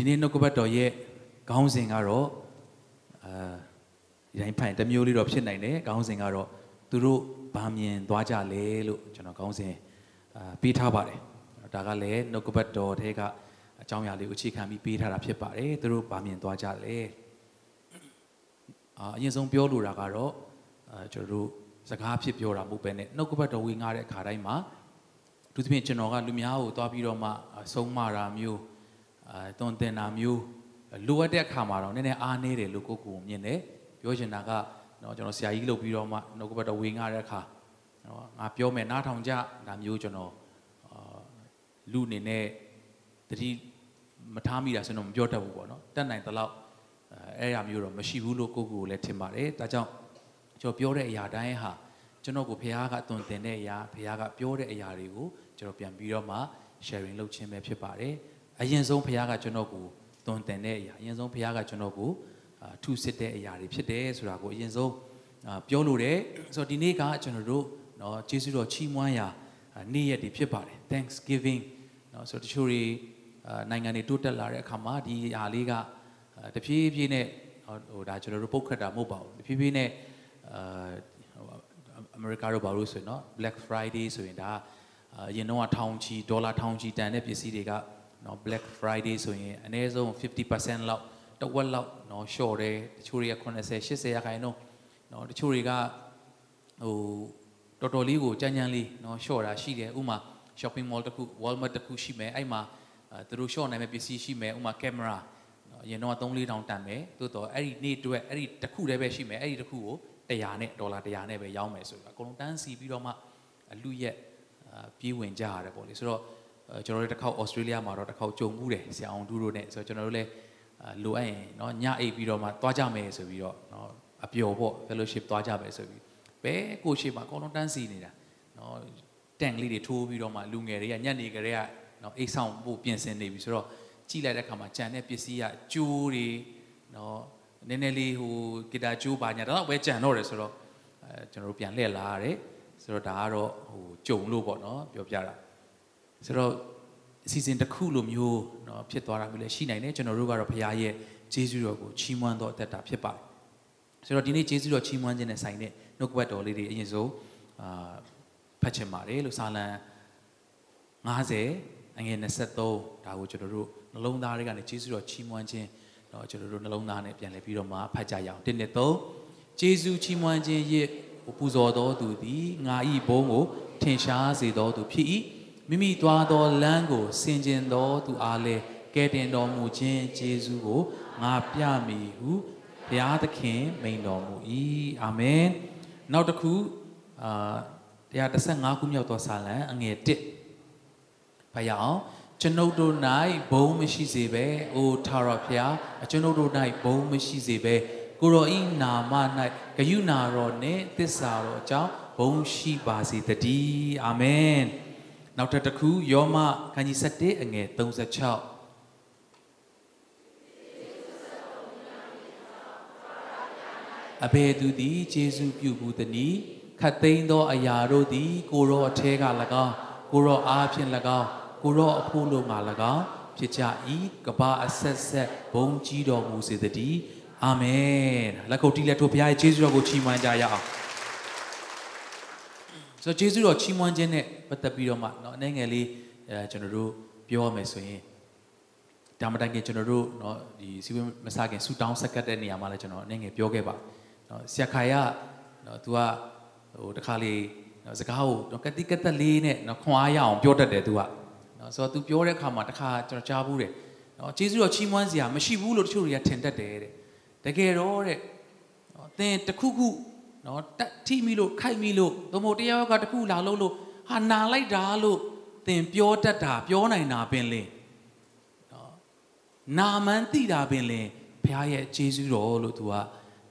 ဒီနေ့နှုတ်ကပတ်တော်ရဲ့ခေါင်းစဉ်ကတော့အာဒီတိုင်းဖန်တစ်မျိုးလေးတော့ဖြစ်နိုင်တယ်ခေါင်းစဉ်ကတော့သူတို့ဘာမြင်သွားကြလဲလို့ကျွန်တော်ခေါင်းစဉ်အာပေးထားပါတယ်ဒါကလည်းနှုတ်ကပတ်တော်ထဲကအကြောင်းအရာလေးကိုအခြေခံပြီးပေးထားတာဖြစ်ပါတယ်သူတို့ဘာမြင်သွားကြလဲအာအရင်ဆုံးပြောလိုတာကတော့အာကျွန်တော်တို့စကားဖြစ်ပြောတာမဟုတ်ပဲနဲ့နှုတ်ကပတ်တော်ဝင်ငါတဲ့အခါတိုင်းမှာသူသဖြင့်ကျွန်တော်ကလူများကိုသွားပြီးတော့မှဆုံးမတာမျိုး အာတွန်တင်တာမျိုးလိုအပ်တဲ့အခါမှာတော့နည်းနည်းအားနည်းတယ်လို့ကိုကိုမြင်တယ်ပြောချင်တာကနော်ကျွန်တော်ဆရာကြီးလုပ်ပြီးတော့မှနှုတ်ကပတ်တော်ဝေငှတဲ့အခါနော်ငါပြောမယ်နားထောင်ကြဒါမျိုးကျွန်တော်လူအနေနဲ့တတိမထားမိတာဆိုတော့မပြောတတ်ဘူးပေါ့နော်တတ်နိုင်သလောက်အဲ့ရမျိုးတော့မရှိဘူးလို့ကိုကိုလည်းထင်ပါတယ်ဒါကြောင့်ကျွန်တော်ပြောတဲ့အရာတိုင်းဟာကျွန်တော်ကိုဘုရားကအသွင်သင်တဲ့အရာဘုရားကပြောတဲ့အရာတွေကိုကျွန်တော်ပြန်ပြီးတော့မှ sharing လုပ်ခြင်းပဲဖြစ်ပါတယ် အရင်ဆုံးဖခင်ကကျွန်တော်ကိုသွန်သင်တဲ့အရာအရင်ဆုံးဖခင်ကကျွန်တော်ကိုထုစစ်တဲ့အရာတွေဖြစ်တယ်ဆိုတာကိုအရင်ဆုံးပြောလို့တယ်ဆိုတော့ဒီနေ့ကကျွန်တော်တို့เนาะယေရှုတော်ချီးမွမ်းရာနေ့ရက်တွေဖြစ်ပါတယ် Thanksgiving เนาะဆိုတော့တချို့တွေနိုင်ငံတွေတိုးတက်လာတဲ့အခါမှာဒီအားလေးကတဖြည်းဖြည်းနဲ့ဟိုဒါကျွန်တော်တို့ပုတ်ခတ်တာမဟုတ်ပါဘူးတဖြည်းဖြည်းနဲ့အာအမေရိကတို့ဘာလို့ဆိုရင်เนาะ Black Friday ဆိုရင်ဒါအရင်တော့ထောင်ချီဒေါ်လာထောင်ချီတန်တဲ့ပစ္စည်းတွေက နော် Black Friday ဆိုရင်အနည်းဆုံး50%လောက်တဝက်လောက်နော် short တယ်တချို့တွေက80 80ရာခိုင်နှုန်းနော်တချို့တွေကဟိုတော်တော်လေးကိုကြမ်းကြမ်းလေးနော် short တာရှိတယ်ဥမာ shopping mall တစ်ခု Walmart တစ်ခုရှိမယ်အဲ့မှာသူတို့ short နိုင်မဲ့ပစ္စည်းရှိမယ်ဥမာ camera နော်အရင်တော့3 4တောင်တန်မယ်သို့တော့အဲ့ဒီနေ့အတွက်အဲ့ဒီတစ်ခုတည်းပဲရှိမယ်အဲ့ဒီတစ်ခုကို100နဲ့ဒေါ်လာ100နဲ့ပဲရောင်းမယ်ဆိုတော့အကုန်လုံးတန်းစီပြီးတော့မှအလူရက်ပြေးဝင်ကြရတယ်ပေါ့လေဆိုတော့ ကျွန်တော်တို့တစ်ခေါက်ဩစတြေးလျမှာတော့တစ်ခေါက်ကြုံမှုတယ်ဆရာအောင်ဒူးတို့နဲ့ဆိုတော့ကျွန်တော်တို့လည်းလိုအပ်ရင်เนาะညအိပ်ပြီးတော့မှသွားကြမယ်ဆိုပြီးတော့เนาะအပျော်ပေါ့ fellowship သွားကြမယ်ဆိုပြီးဘဲကိုရှိမှာအကုန်လုံးတန်းစီနေတာเนาะတန်ကလေးတွေထိုးပြီးတော့မှလူငယ်တွေကညနေကလေးကเนาะအိတ်ဆောင်ဖို့ပြင်ဆင်နေပြီဆိုတော့ကြည့်လိုက်တဲ့အခါမှာကြံတဲ့ပစ္စည်းကကျိုးတွေเนาะနည်းနည်းလေးဟိုဂီတာကျိုးပါညာတော့ပဲကြံတော့တယ်ဆိုတော့အဲကျွန်တော်တို့ပြန်လှည့်လာရတယ်ဆိုတော့ဒါကတော့ဟိုကြုံလို့ပေါ့နော်ပြောပြတာ ဆိုတော့အစီအစဉ်တစ်ခုလိုမျိုးเนาะဖြစ်သွားတာမျိုးလည်းရှိနိုင်တယ်ကျွန်တော်တို့ကတော့ဘုရားရဲ့ဂျေဇုတော်ကိုချီးမွမ်းတော်အသက်တာဖြစ်ပါတယ်ဆိုတော့ဒီနေ့ဂျေဇုတော်ချီးမွမ်းခြင်းနဲ့ဆိုင်တဲ့နှုတ်ကပတ်တော်လေးတွေအရင်ဆုံးအာဖတ်ချင်ပါတယ်လို့စာလံ50အငယ်23ဒါကိုကျွန်တော်တို့နှလုံးသားတွေကနေဂျေဇုတော်ချီးမွမ်းခြင်းเนาะကျွန်တော်တို့နှလုံးသားနဲ့ပြန်လည်ပြီးတော့မှဖတ်ကြရအောင်1နဲ့3ဂျေဇုချီးမွမ်းခြင်းရဲ့ပူဇော်တော်သူသည်ငါဤဘုံကိုထင်ရှားစေတော်သူဖြစ်၏ မိမိသွားသောလမ်းကိုဆင်ခြင်တော်သူအားလည်းကဲတင်တော်မူခြင်းယေရှုကိုငါပြမည်ဟုဘုရားသခင်မိန်တော်မူ၏အာမင်နောက်တစ်ခုအာ135ခုမြောက်သောစာလံအငယ်1ဖတ်ရအောင်ကျွန်ုပ်တို့၌ဘုံမရှိစေဘဲအိုထာဝရဘုရားကျွန်ုပ်တို့၌ဘုံမရှိစေဘဲကိုရောဤနာမ၌ဂယုနာတော်နှင့်သစ္စာတော်အကြောင်းဘုံရှိပါစေတည်းအာမင် နောက်တစ်ခုယောမခန်းကြီး7အငယ်36အဘယ်သူသည်ယေရှုပြုဘူးသနည်းခတ်သိမ်းသောအရာတို့သည် ကိုရောအထဲက၎င်းကိုရောအားဖြင့်၎င်းကိုရောအဖို့လို့မှာ၎င်းဖြစ်ကြ၏ကဘာအဆက်ဆက်ဘုံကြီးတော်မူစေတည်းအာမင်လက်ခုပ်တီးလက်ထိုးဘုရားရဲ့ကျေးဇူးတော်ကိုချီးမွမ်းကြရအောင် ဆိုတော့ကျေးဇူးတော်ချီးမွမ်းခြင်းနဲ့ပတ်သက်ပြီးတော့မှเนาะအနေငယ်လေးအဲကျွန်တော်တို့ပြောရမယ်ဆိုရင်ဒါမှတိုင်ကကျွန်တော်တို့เนาะဒီစီဝင်းမစခင်ဆူတောင်းဆက်ကတ်တဲ့နေရာမှာလည်းကျွန်တော်အနေငယ်ပြောခဲ့ပါเนาะဆရာခိုင်ကเนาะ तू ကဟိုတခါလေးเนาะစကားကိုเนาะကတိကတက်လေးနဲ့เนาะခွန်အားရအောင်ပြောတတ်တယ် तू ကเนาะဆိုတော့ तू ပြောတဲ့အခါမှာတခါကျွန်တော်ကြားဘူးတယ်เนาะကျေးဇူးတော်ချီးမွမ်းစရာမရှိဘူးလို့တချို့တွေကထင်တတ်တယ်တဲ့တကယ်တော့တဲ့သင်တခုခု နော်တက်ထိမိလို့ခိုက်မိလို့သို့မဟုတ်တရားကတခုလာလို့လို့ဟာနာလိုက်တာလို့သင်ပြောတတ်တာပြောနိုင်တာပင်လင်နော်နာမန်သိတာပင်လင်ဘုရားရဲ့ဂျေဇုတော်လို့သူက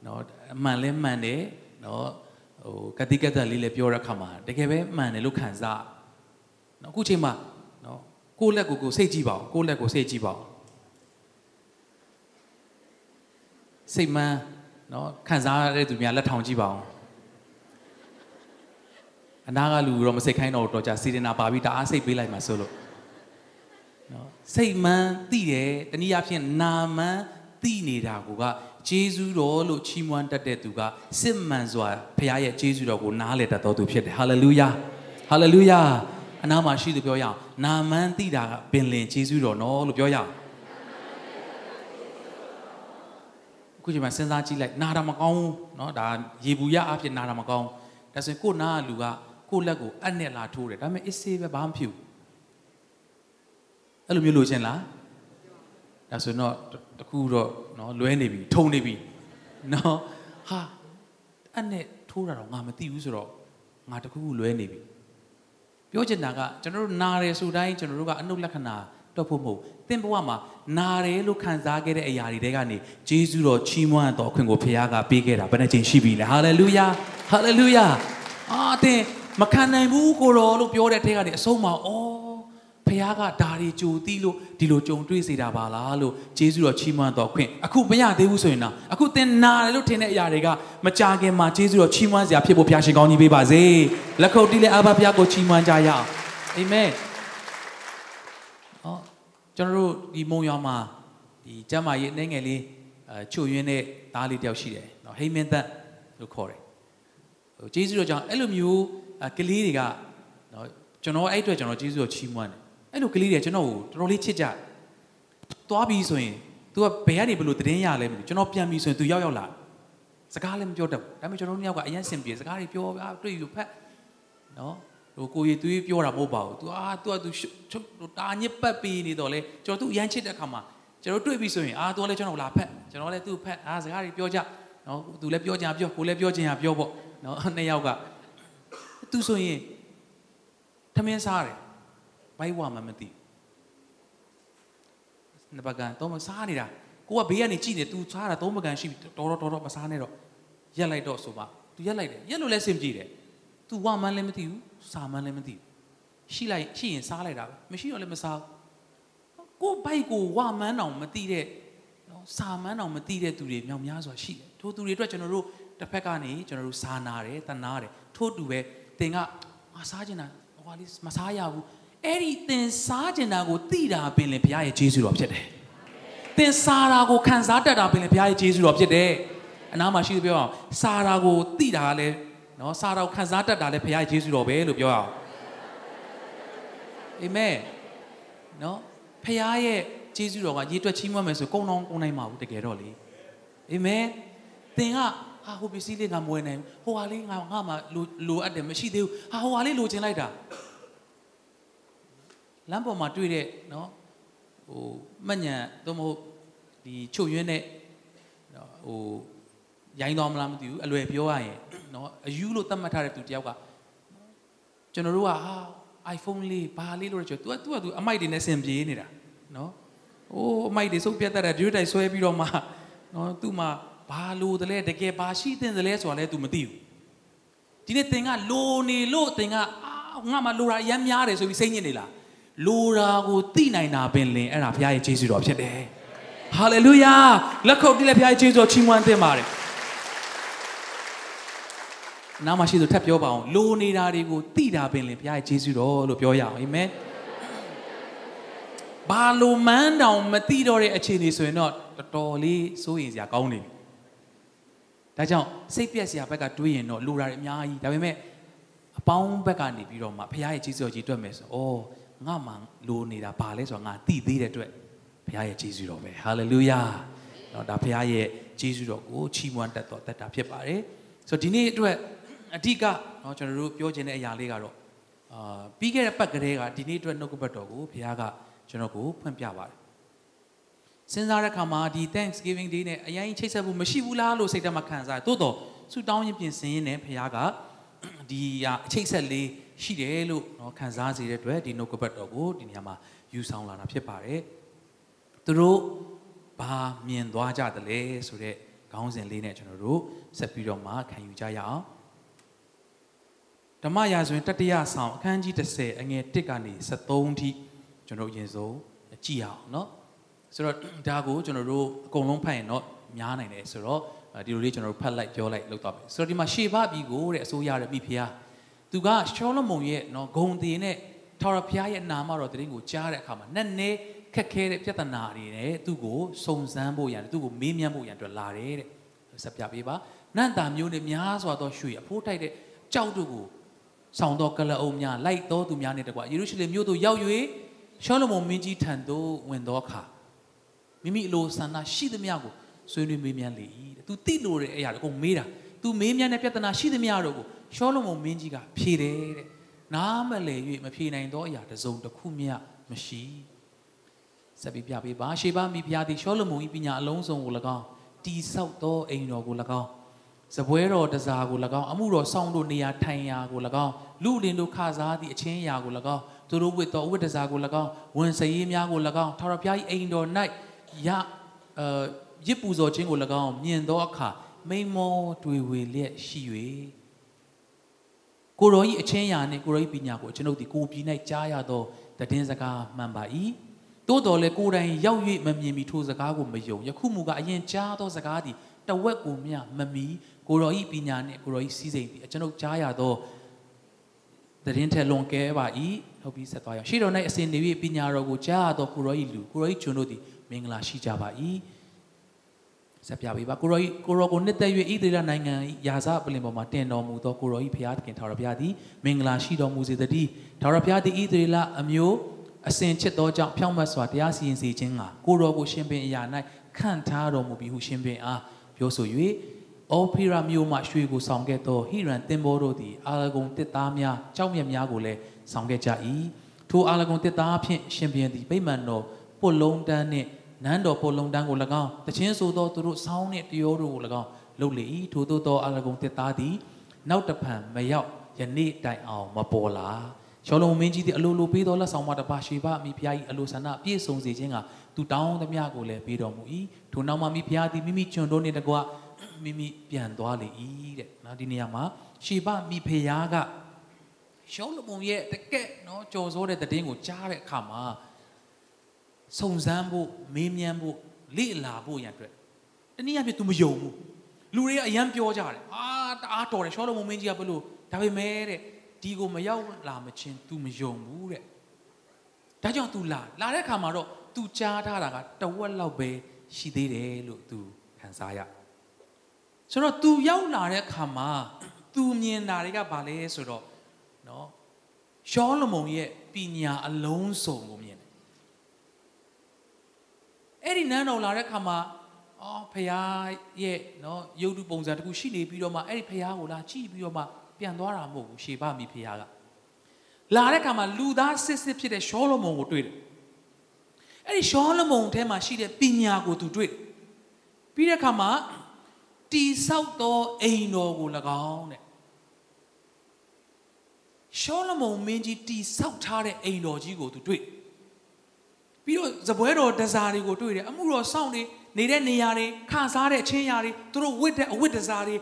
နော်အမှန်လဲမှန်တယ်နော်ဟိုကတိကတလေးလည်းပြောတဲ့အခါမှာတကယ်ပဲမှန်တယ်လို့ခံစားနော်အခုချိန်မှာနော်ကိုယ့်လက်ကိုကိုစိတ်ကြည့်ပါဦးကိုယ့်လက်ကိုစိတ်ကြည့်ပါဦးစိတ်မှန်း နော်ခံစားရတဲ့သူများလက်ထောင်ကြည့်ပါအောင်အနာကလူတော့မစိတ်ခိုင်းတော့တော့ကြာစီရင်နာပါပြီးတအားစိတ်ပေးလိုက်မှဆိုလို့နော်စိတ်မှန်သိတယ်တနည်းအားဖြင့်နာမှန်သိနေတာကိုကဂျေဇုတော်လို့ချီးမွမ်းတတ်တဲ့သူကစစ်မှန်စွာဖခင်ရဲ့ဂျေဇုတော်ကိုနားလည်တတ်တော်သူဖြစ်တယ်ဟာလေလုယာဟာလေလုယာအနာမှာရှိသူပြောရအောင်နာမှန်သိတာကပင်လင်ဂျေဇုတော်နော်လို့ပြောရအောင် ခုချိန်မှာစဉ်းစားကြည့်လိုက်နာတာမကောင်းဘူးเนาะဒါရေဘူးရအဖြစ်နာတာမကောင်းဒါဆိုရင်ကိုနာကလူကကိုလက်ကိုအနဲ့လာထိုးတယ်ဒါပေမဲ့အစ်စေးပဲဘာမှမဖြစ်ဘူးအဲ့လိုမျိုးလို့ချင်းလားဒါဆိုတော့တခုတော့เนาะလွဲနေပြီထုံနေပြီเนาะဟာအနဲ့ထိုးတာတော့ငါမသိဘူးဆိုတော့ငါတခုခုလွဲနေပြီပြောချင်တာကကျွန်တော်တို့နာတယ်ဆိုတိုင်းကျွန်တော်တို့ကအနုလက္ခဏာ တော့ဖို့မဟုတ်သင်ဘဝမှာနာတယ်လို့ခံစားခဲ့တဲ့အရာတွေတဲကနေဂျေဇုတော်ချီးမွမ်းတော်အခွင့်ကိုဖခင်ကပေးခဲ့တာဘယ်နှချိန်ရှိပြီလဲဟာလေလုယာဟာလေလုယာအာသင်မခံနိုင်ဘူးကိုတော်လို့ပြောတဲ့ထဲကနေအဆုံးမှာအော်ဖခင်ကဒါတွေကြိုတီးလို့ဒီလိုကြုံတွေ့စေတာပါလားလို့ဂျေဇုတော်ချီးမွမ်းတော်ခွင့်အခုမရသေးဘူးဆိုရင်တော့အခုသင်နာတယ်လို့ထင်တဲ့အရာတွေကမကြခင်မှာဂျေဇုတော်ချီးမွမ်းစရာဖြစ်ဖို့ဖခင်ရှင်ကောင်းကြီးပေးပါစေလက်ခုပ်တီးလက်အဘဖခင်ကိုချီးမွမ်းကြရအောင်အာမင်ဟော ကျွန်တော်တို့ဒီမုံရွာမှာဒီကျမ်းမာရေးအနေငယ်လေးအဲချွတ်ယွင်းတဲ့သားလေးတယောက်ရှိတယ်နော်ဟိမင်းသက်လို့ခေါ်တယ်ဟိုဂျေဇုတော်ကြောင့်အဲ့လိုမျိုးကလေးတွေကနော်ကျွန်တော်အဲ့အတွက်ကျွန်တော်ဂျေဇုတော်ချီးမွမ်းတယ်အဲ့လိုကလေးတွေကျွန်တော်ကိုတော်တော်လေးချစ်ကြတယ်သွားပြီဆိုရင် तू ကဘယ်ကနေဘလို့သတင်းရလဲမသိဘူးကျွန်တော်ပြန်ပြီဆိုရင် तू ရောက်ရောက်လာစကားလည်းမပြောတတ်ဘူးဒါပေမဲ့ကျွန်တော်တို့နှစ်ယောက်ကအရင်စင်ပြေစကားတွေပြောပြတွေ့ယူဖက်နော် ဟိုကိုရီသွေးပြောတာမဟုတ်ပါဘူး तू အာ तू က तू တာညစ်ပတ်ပြီးနေတော့လေကျွန်တော် तू အရင်ချစ်တဲ့ခါမှာကျွန်တော်တွေ့ပြီဆိုရင်အာ तू လည်းကျွန်တော်လာဖက်ကျွန်တော်လည်း तू ဖက်အာစကားတွေပြောကြနော် तू လည်းပြောကြပြောကိုလည်းပြောချင်ရပြောပေါ့နော်နှစ်ယောက်က तू ဆိုရင်ထမင်းစားတယ်ဘိုက်ဝမှမသိနှစ်ပကန်တော့မစားနေတာကိုကဘေးကနေကြည့်နေ तू စားတာသုံးပကန်ရှိတော်တော်တော်တော်မစားနဲ့တော့ရက်လိုက်တော့ဆိုမှ तू ရက်လိုက်တယ်ရက်လို့လဲစင်ကြည့်တယ် तू ဝမှန်းလည်းမသိဘူးစားမှန်းလည်းမသိဘူးရှိလိုက်ရှိရင်စားလိုက်တာပဲမရှိတော့လည်းမစားကိုဘိုက်ကိုဝမှန်းအောင်မသိတဲ့နော်စာမှန်းအောင်မသိတဲ့သူတွေမြောက်များစွာရှိတယ်ထို့သူတွေအတွက်ကျွန်တော်တို့တစ်ဖက်ကနေကျွန်တော်တို့စာနာတယ်တနာတယ်ထို့တူပဲသင်ကငါစားချင်တာဟိုဟာလေးမစားရဘူးအဲ့ဒီသင်စားကျင်တာကိုသိတာပင်လေဘုရားရဲ့ကျေးဇူးတော်ဖြစ်တယ်။သင်စားတာကိုခံစားတတ်တာပင်လေဘုရားရဲ့ကျေးဇူးတော်ဖြစ်တယ်။အနားမှာရှိသူပြောအောင်စားတာကိုသိတာလည်း နော်စားတာကိုခံစားတတ်တာလည်းဘုရားရဲ့ကျေးဇူးတော်ပဲလို့ပြောအောင်။အာမင်။နော်ဘုရားရဲ့ကျေးဇူးတော်ကရေတွက်ချီးမွမ်းမယ်ဆိုကုန်းအောင်ကုန်းနိုင်မှာဘူးတကယ်တော့လေ။အာမင်။သင်ကဟာဟိုပစ္စည်းလေးငါမဝယ်နိုင်ဘူးဟိုဟာလေးငါငါမှလိုလိုအပ်တယ်မရှိသေးဘူးဟာဟိုဟာလေးလိုချင်လိုက်တာလမ်းပေါ်မှာတွေ့တဲ့နော်ဟိုမှတ်ညံသို့မဟုတ်ဒီချုပ်ရွင်းတဲ့ဟိုရိုင်းတော်မလားမသိဘူးအလွယ်ပြောရရင် နော်အယူလို့သတ်မှတ်ထားတဲ့သူတယောက်ကကျွန်တော်တို့ကဟာ iPhone လေးဘာလေးလို့ပြော तू က तू က तू အမိုက်တွေနဲ့ဆင်ပြေးနေတာနော်အိုးအမိုက်တွေစုပ်ပြတ်တတ်တဲ့ဒီလိုတိုက်ဆွဲပြီးတော့မှနော်သူ့မှာဘာလို့တလဲတကယ်ဘာရှိတဲ့တလဲဆိုတာလဲ तू မသိဘူးဒီနေ့သင်ကလိုနေလို့သင်ကအာငါမှလိုတာအများများတယ်ဆိုပြီးစိတ်ညစ်နေလားလိုရာကိုသိနိုင်တာပင်လင်အဲ့ဒါဘုရားရဲ့ကျေးဇူးတော်ဖြစ်တယ်ဟာလေလုယာလက်ခုပ်တီးလက်ဘုရားရဲ့ကျေးဇူးတော်ချီးမွမ်းသင့်ပါတယ် နားမရှိသူထပ်ပြောပါအောင်လိုနေတာတွေကိုသိတာပင်လင်ဘုရားရဲ့ကျေးဇူးတော်လို့ပြောရအောင်အာမင်ဘာလိုမန်းတောင်မသိတော့တဲ့အခြေအနေဆိုရင်တော့တော်တော်လေးစိုးရင်စရာကောင်းနေပြီဒါကြောင့်စိတ်ပြက်စရာဘက်ကတွေးရင်တော့လိုတာတွေအများကြီးဒါပေမဲ့အပေါင်းဘက်ကနေပြီးတော့မှဘုရားရဲ့ကျေးဇူးတော်ကြီးတွေ့မယ်ဆိုဩငါမှလိုနေတာဘာလဲဆိုတော့ငါသိသေးတဲ့အတွက်ဘုရားရဲ့ကျေးဇူးတော်ပဲဟာလေလုယာเนาะဒါဘုရားရဲ့ကျေးဇူးတော်ကိုချီးမွမ်းတတ်တော်တတ်တာဖြစ်ပါတယ်ဆိုတော့ဒီနေ့အတွက် အဓိကเนาะကျွန်တော်တို့ပြောချင်တဲ့အရာလေးကတော့အာပြီးခဲ့တဲ့ပတ်ကလေးကဒီနေ့အတွက်နှုတ်ကပတ်တော်ကိုဘုရားကကျွန်တော်ကိုဖွင့်ပြပါတယ်စဉ်းစားတဲ့အခါမှာဒီ Thanksgiving Day နဲ့အရင်ချိတ်ဆက်ဖို့မရှိဘူးလားလို့စိတ်ထဲမှာခံစားရတိုးတော့ဆူတောင်းရင်ပြင်ဆင်ရင်းနဲ့ဘုရားကဒီအချိတ်ဆက်လေးရှိတယ်လို့เนาะခံစားစေတဲ့အတွက်ဒီနှုတ်ကပတ်တော်ကိုဒီနေရာမှာယူဆောင်လာတာဖြစ်ပါတယ်သူတို့ဘာမြင်သွားကြသလဲဆိုတဲ့ခေါင်းစဉ်လေးနဲ့ကျွန်တော်တို့ဆက်ပြီးတော့မှခံယူကြရအောင် ဓမ္မရာဇဝင်တတိယဆောင်အခန်းကြီး30အငယ်1ကနေ73ထိကျွန်တော်အရင်ဆုံးကြည့်အောင်เนาะဆိုတော့ဒါကိုကျွန်တော်တို့အကုန်လုံးဖတ်ရင်တော့များနိုင်တယ်ဆိုတော့ဒီလိုလေးကျွန်တော်တို့ဖတ်လိုက်ပြောလိုက်လုပ်တော့ပြီဆိုတော့ဒီမှာရှေဘပြီကိုတဲ့အစိုးရရဲ့မိဖုရားသူကရှောလမုန်ရဲ့နော်ဂုံသေးနဲ့ထာဝရဘုရားရဲ့နာမတော်တရင်ကိုကြားတဲ့အခါမှာနက်နဲခ ခက်ခဲတဲ့ပြဿနာတွေနဲ့သူ့ကိုစုံစမ်းဖို့ရန်သူ့ကိုမေးမြန်းဖို့ရန်အတွက်လာတယ်တဲ့ဆက်ပြပေးပါနန့်တာမျိုးနဲ့များစွာသောရွှေအဖိုးတိုက်တဲ့ကြောက်တို့ကို ဆောင်သောကလအုံများလိုက်တော်သူများနဲ့တကွယေရုရှလင်မြို့သို့ရောက်၍ရှောလမုန်မင်းကြီးထံသို့ဝင်သောအခါမိမိအလိုဆန္ဒရှိသမျှကိုဆွေးနွေးမေးမြန်းလေ၏တဲ့သူတိလို့တဲ့အရာတွေအကုန်မေးတာသူမေးမြန်းတဲ့ပြဿနာရှိသမျှတို့ကိုရှောလမုန်မင်းကြီးကဖြေတယ်တဲ့နားမလည်၍မဖြေနိုင်သောအရာတစ်စုံတစ်ခုမျှမရှိဆက်ပြီးပြပေးပါရှေဘမိဖုရားသည်ရှောလမုန်၏ပညာအလုံးစုံကို၎င်းတိဆောက်သောအိမ်တော်ကို၎င်း စပွဲတော်တစားကို၎င်းအမှုတော်ဆောင်တို့နေရာထိုင်ရာကို၎င်းလူလင်တို့ခစားသည့်အချင်းရာကို၎င်းသူတို့ဝတ်တော်ဝတ်တစားကို၎င်းဝန်စရေးများကို၎င်းထာဝရဘုရား၏အိမ်တော်၌ရအဲရစ်ပူဇော်ခြင်းကို၎င်းမြင်သောအခါမိန်မောတွေ့ဝေလျက်ရှိ၍ကိုရောဤအချင်းရာနှင့်ကိုရောဤပညာကိုကျွန်ုပ်ဒီကိုပြည်၌ကြားရသောတည်င်းစကားမှန်ပါ၏တိုးတော်လဲကိုယ်တိုင်ရောက်၍မမြင်မီထိုစကားကိုမယုံယခုမူကအရင်ကြားသောစကားသည်တဝက်ကိုမျှမမီ ကိုရောဤပညာနှင့်ကိုရောဤစည်းစိမ်သည်ကျွန်ုပ်ကြားရသောတည်င်းထဲလွန်ကဲပါ၏ဟုတ်ပြီဆက်သွားရအောင်ရှေ့တော်၌အစဉ်နေ၍ပညာတော်ကိုကြားရသောကိုရောဤလူကိုရောဤကျွန်တို့သည်မင်္ဂလာရှိကြပါ၏ဆက်ပြပေးပါကိုရောဤကိုရောကိုနှစ်သက်၍ဣသရေလနိုင်ငံရာဇပလင်ပေါ်မှာတင်တော်မူသောကိုရောဤဘုရားသခင်ထာဝရဘုရားသည်မင်္ဂလာရှိတော်မူစေတည်းထာဝရဘုရားသည်ဣသရေလအမျိုးအစဉ်ချစ်သောကြောင့်ဖြောင့်မတ်စွာတရားစီရင်စေခြင်းကကိုရောကိုရှင်ပင်အရာ၌ခန့်ထားတော်မူပြီးဟုရှင်ပင်အားပြောဆို၍ အော်ဖီရာမျိုးမှရွှေကိုဆောင်ခဲ့သောဟိရန်တင်ဘောတို့သည်အာလဂုံတစ်သားများကြောက်မြတ်များကိုလည်းဆောင်ခဲ့ကြ၏ထိုအာလဂုံတစ်သားဖြင့်ရှင်ပြန်သည်ဗိမာန်တော်ပုတ်လုံးတန်းနှင့်နန်းတော်ပုတ်လုံးတန်းကို၎င်းတခြင်းဆိုသောသူတို့ဆောင်းနှင့်တရောတို့ကို၎င်းလုပ်လေ၏ထိုသို့သောအာလဂုံတစ်သားသည်နောက်တဖန်မရောက်ယနေ့တိုင်အောင်မပေါ်လာရှောလုံမင်းကြီးသည်အလိုလိုပေးသောလက်ဆောင်မတပါရှေဘအမိဖုရား၏အလိုဆန္ဒပြည့်စုံစေခြင်းကသူတောင်းသမျှကိုလည်းပေးတော်မူ၏ထိုနောက်မှမိဖုရားသည်မိမိကျွန်တို့နှင့်တကွ မိမိပြန်သွားလေ၏တဲ့နော်ဒီနေရာမှာရှေဘမိဖုရားကရှောလမုန်ရဲ့တကက်နော်ကြော်စိုးတဲ့တည်င်းကိုကြားတဲ့အခါမှာစုံစမ်းဖို့မေးမြန်းဖို့လေ့လာဖို့ရန်အတွက်တနည်းအားဖြင့် तू မယုံဘူးလူတွေကအယံပြောကြတယ်အာတအားတော်တယ်ရှောလမုန်မင်းကြီးကဘယ်လိုဒါပေမဲ့တဲ့ဒီကိုမရောက်လာမချင်း तू မယုံဘူးတဲ့ဒါကြောင့် तू လာလာတဲ့အခါမှာတော့ तू ကြားထားတာကတဝက်လောက်ပဲရှိသေးတယ်လို့ तू ခံစားရ ဆိုတော့ तू ရောက်လာတဲ့အခါမှာ तू မြင်တာတွေကဘာလဲဆိုတော့နော်ရှောလမုန်ရဲ့ပညာအလုံးစုံကိုမြင်တယ်အဲ့ဒီနန်းတော်လာတဲ့အခါမှာအော်ဖခင်ရဲ့နော်ရုပ်တုပုံစံတစ်ခုရှိနေပြီးတော့မှအဲ့ဒီဖခင်ကိုလာကြည့်ပြီးတော့မှပြန်သွားတာမဟုတ်ဘူးရှေဘမိဖခင်ကလာတဲ့အခါမှာလူသားစစ်စစ်ဖြစ်တဲ့ရှောလမုန်ကိုတွေ့တယ်အဲ့ဒီရှောလမုန်ထဲမှာရှိတဲ့ပညာကိုသူတွေ့တယ်ပြီးတဲ့အခါမှာ တိဆောက်သောအိမ်တော်ကို၎င်းတဲ့ရှောလမုန်မင်းကြီးတိဆောက်ထားတဲ့အိမ်တော်ကြီးကိုသူတွေ့ပြီးတော့ဇပွဲတော်တစားတွေကိုတွေ့တယ်အမှုတော်စောင့်တွေနေတဲ့နေရာတွေခစားတဲ့အချင်းရာတွေသူတို့ဝတ်တဲ့အဝတ်တစားတွေ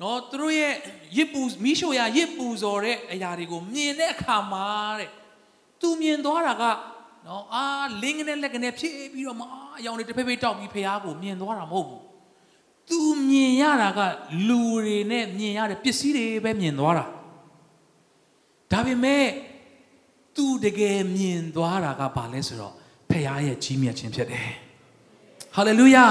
နော်သူတို့ရဲ့ရစ်ပူမီးရှို့ရရစ်ပူဇော်တဲ့အရာတွေကိုမြင်တဲ့အခါမှာတဲ့သူမြင်သွားတာကနော်အာလင်းကနေလက်ကနေဖြည့်ပြီးတော့မအယောင်တွေတစ်ဖိဖိတောက်ပြီးဖះကိုမြင်သွားတာမဟုတ်ဘူး သူမြင်ရတာကလူတွေနဲ့မြင်ရတဲ့ပစ္စည်းတွေပဲမြင်သွားတာဒါပေမဲ့သူတကယ်မြင်သွားတာကဘာလဲဆိုတော့ဖះရဲ့ကြီးမြတ်ခြင်းဖြစ်တယ်ဟာလေလုယာ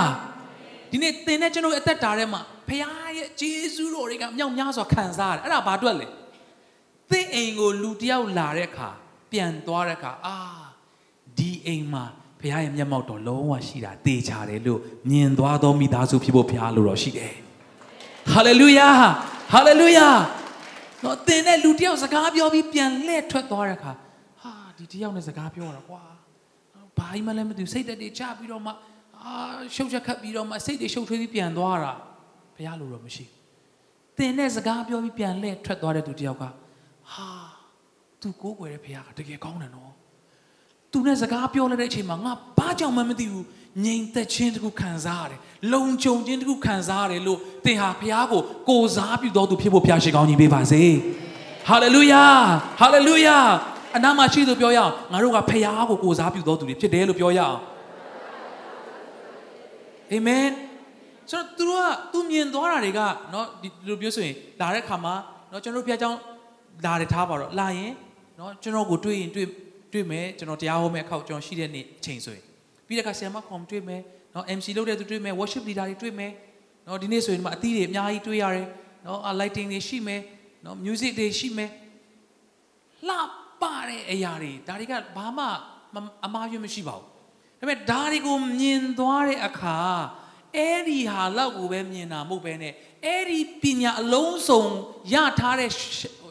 ဒီနေ့သင်နဲ့ကျွန်တော်အသက်တာထဲမှာဖခင်ရဲ့ဂျေဇုတော်တွေကမြောက်များစွာခံစားရတယ်အဲ့ဒါဘာအတွက်လဲသင်အိမ်ကိုလူတယောက်လာတဲ့အခါပြန်သွားတဲ့အခါအာဒီအိမ်မှာ ဖခင်ရဲ့မျက်မှောက်တော်လုံးဝရှိတာသေချာတယ်လို့မြင်သွားသောမိသားစုဖြစ်ဖို့ဖခင်လိုတော်ရှိတယ်ဟာလေလုယာဟာလေလုယာတော့သင်နဲ့လူတယောက်စကားပြောပြီးပြန်လှည့်ထွက်သွားတဲ့အခါဟာဒီတယောက်နဲ့စကားပြောတာကွာဘာမှလည်းမသိစိတ်တက်တွေချပြီးတော့မှအာရှုပ်ချက်ခတ်ပြီးတော့မှစိတ်တွေရှုပ်ထွေးပြီးပြန်သွားတာဘုရားလိုတော့မရှိသင်နဲ့စကားပြောပြီးပြန်လှည့်ထွက်သွားတဲ့သူတယောက်ကဟာသူကိုးကွယ်တဲ့ဘုရားကတကယ်ကောင်းတယ်နော် သူနဲ့စကားပြောလိုက်တဲ့အချိန်မှာငါဘာကြောင့်မှမသိဘူးငြိမ်သက်ခြင်းတခုခံစားရတယ်လုံခြုံခြင်းတခုခံစားရတယ်လို့သင်ဟာဘုရားကိုကိုစားပြုတော်သူဖြစ်ဖို့ဘုရားရှိကောင်းကြီးပေးပါစေဟာလေလုယာဟာလေလုယာအနာမရှိသူပြောရအောင်ငါတို့ကဘုရားကိုကိုစားပြုတော်သူတွေဖြစ်တယ်လို့ပြောရအောင်အာမင်ဆိုတော့သူတို့ကသူမြင်သွားတာတွေကเนาะဒီလိုပြောဆိုရင်လာတဲ့ခါမှာเนาะကျွန်တော်ဘုရားကျောင်းလာတယ်ထားပါတော့လာရင်เนาะကျွန်တော်ကိုတွေ့ရင်တွေ့ တွေ့မယ်ကျွန်တော်တရားဟောမယ့်အခါကျွန်တော်ရှိတဲ့နေ့အချိန်ဆိုရင်ပြီးတဲ့အခါဆရာမခေါ်တွေ့မယ်နော် MC လုပ်တဲ့သူတွေ့မယ် worship leader တွေတွေ့မယ်နော်ဒီနေ့ဆိုရင်ဒီမှာအသီးတွေအများကြီးတွေ့ရတယ်နော် lighting တွေရှိမယ်နော် music တွေရှိမယ်လှပတဲ့အရာတွေဒါတွေကဘာမှအမှားယွင်းမရှိပါဘူးဒါပေမဲ့ဒါတွေကိုမြင်သွားတဲ့အခါအဲ့ဒီဟာလောက်ကိုပဲမြင်တာမဟုတ်ပဲနဲ့အဲ့ဒီပညာအလုံးစုံရထားတဲ့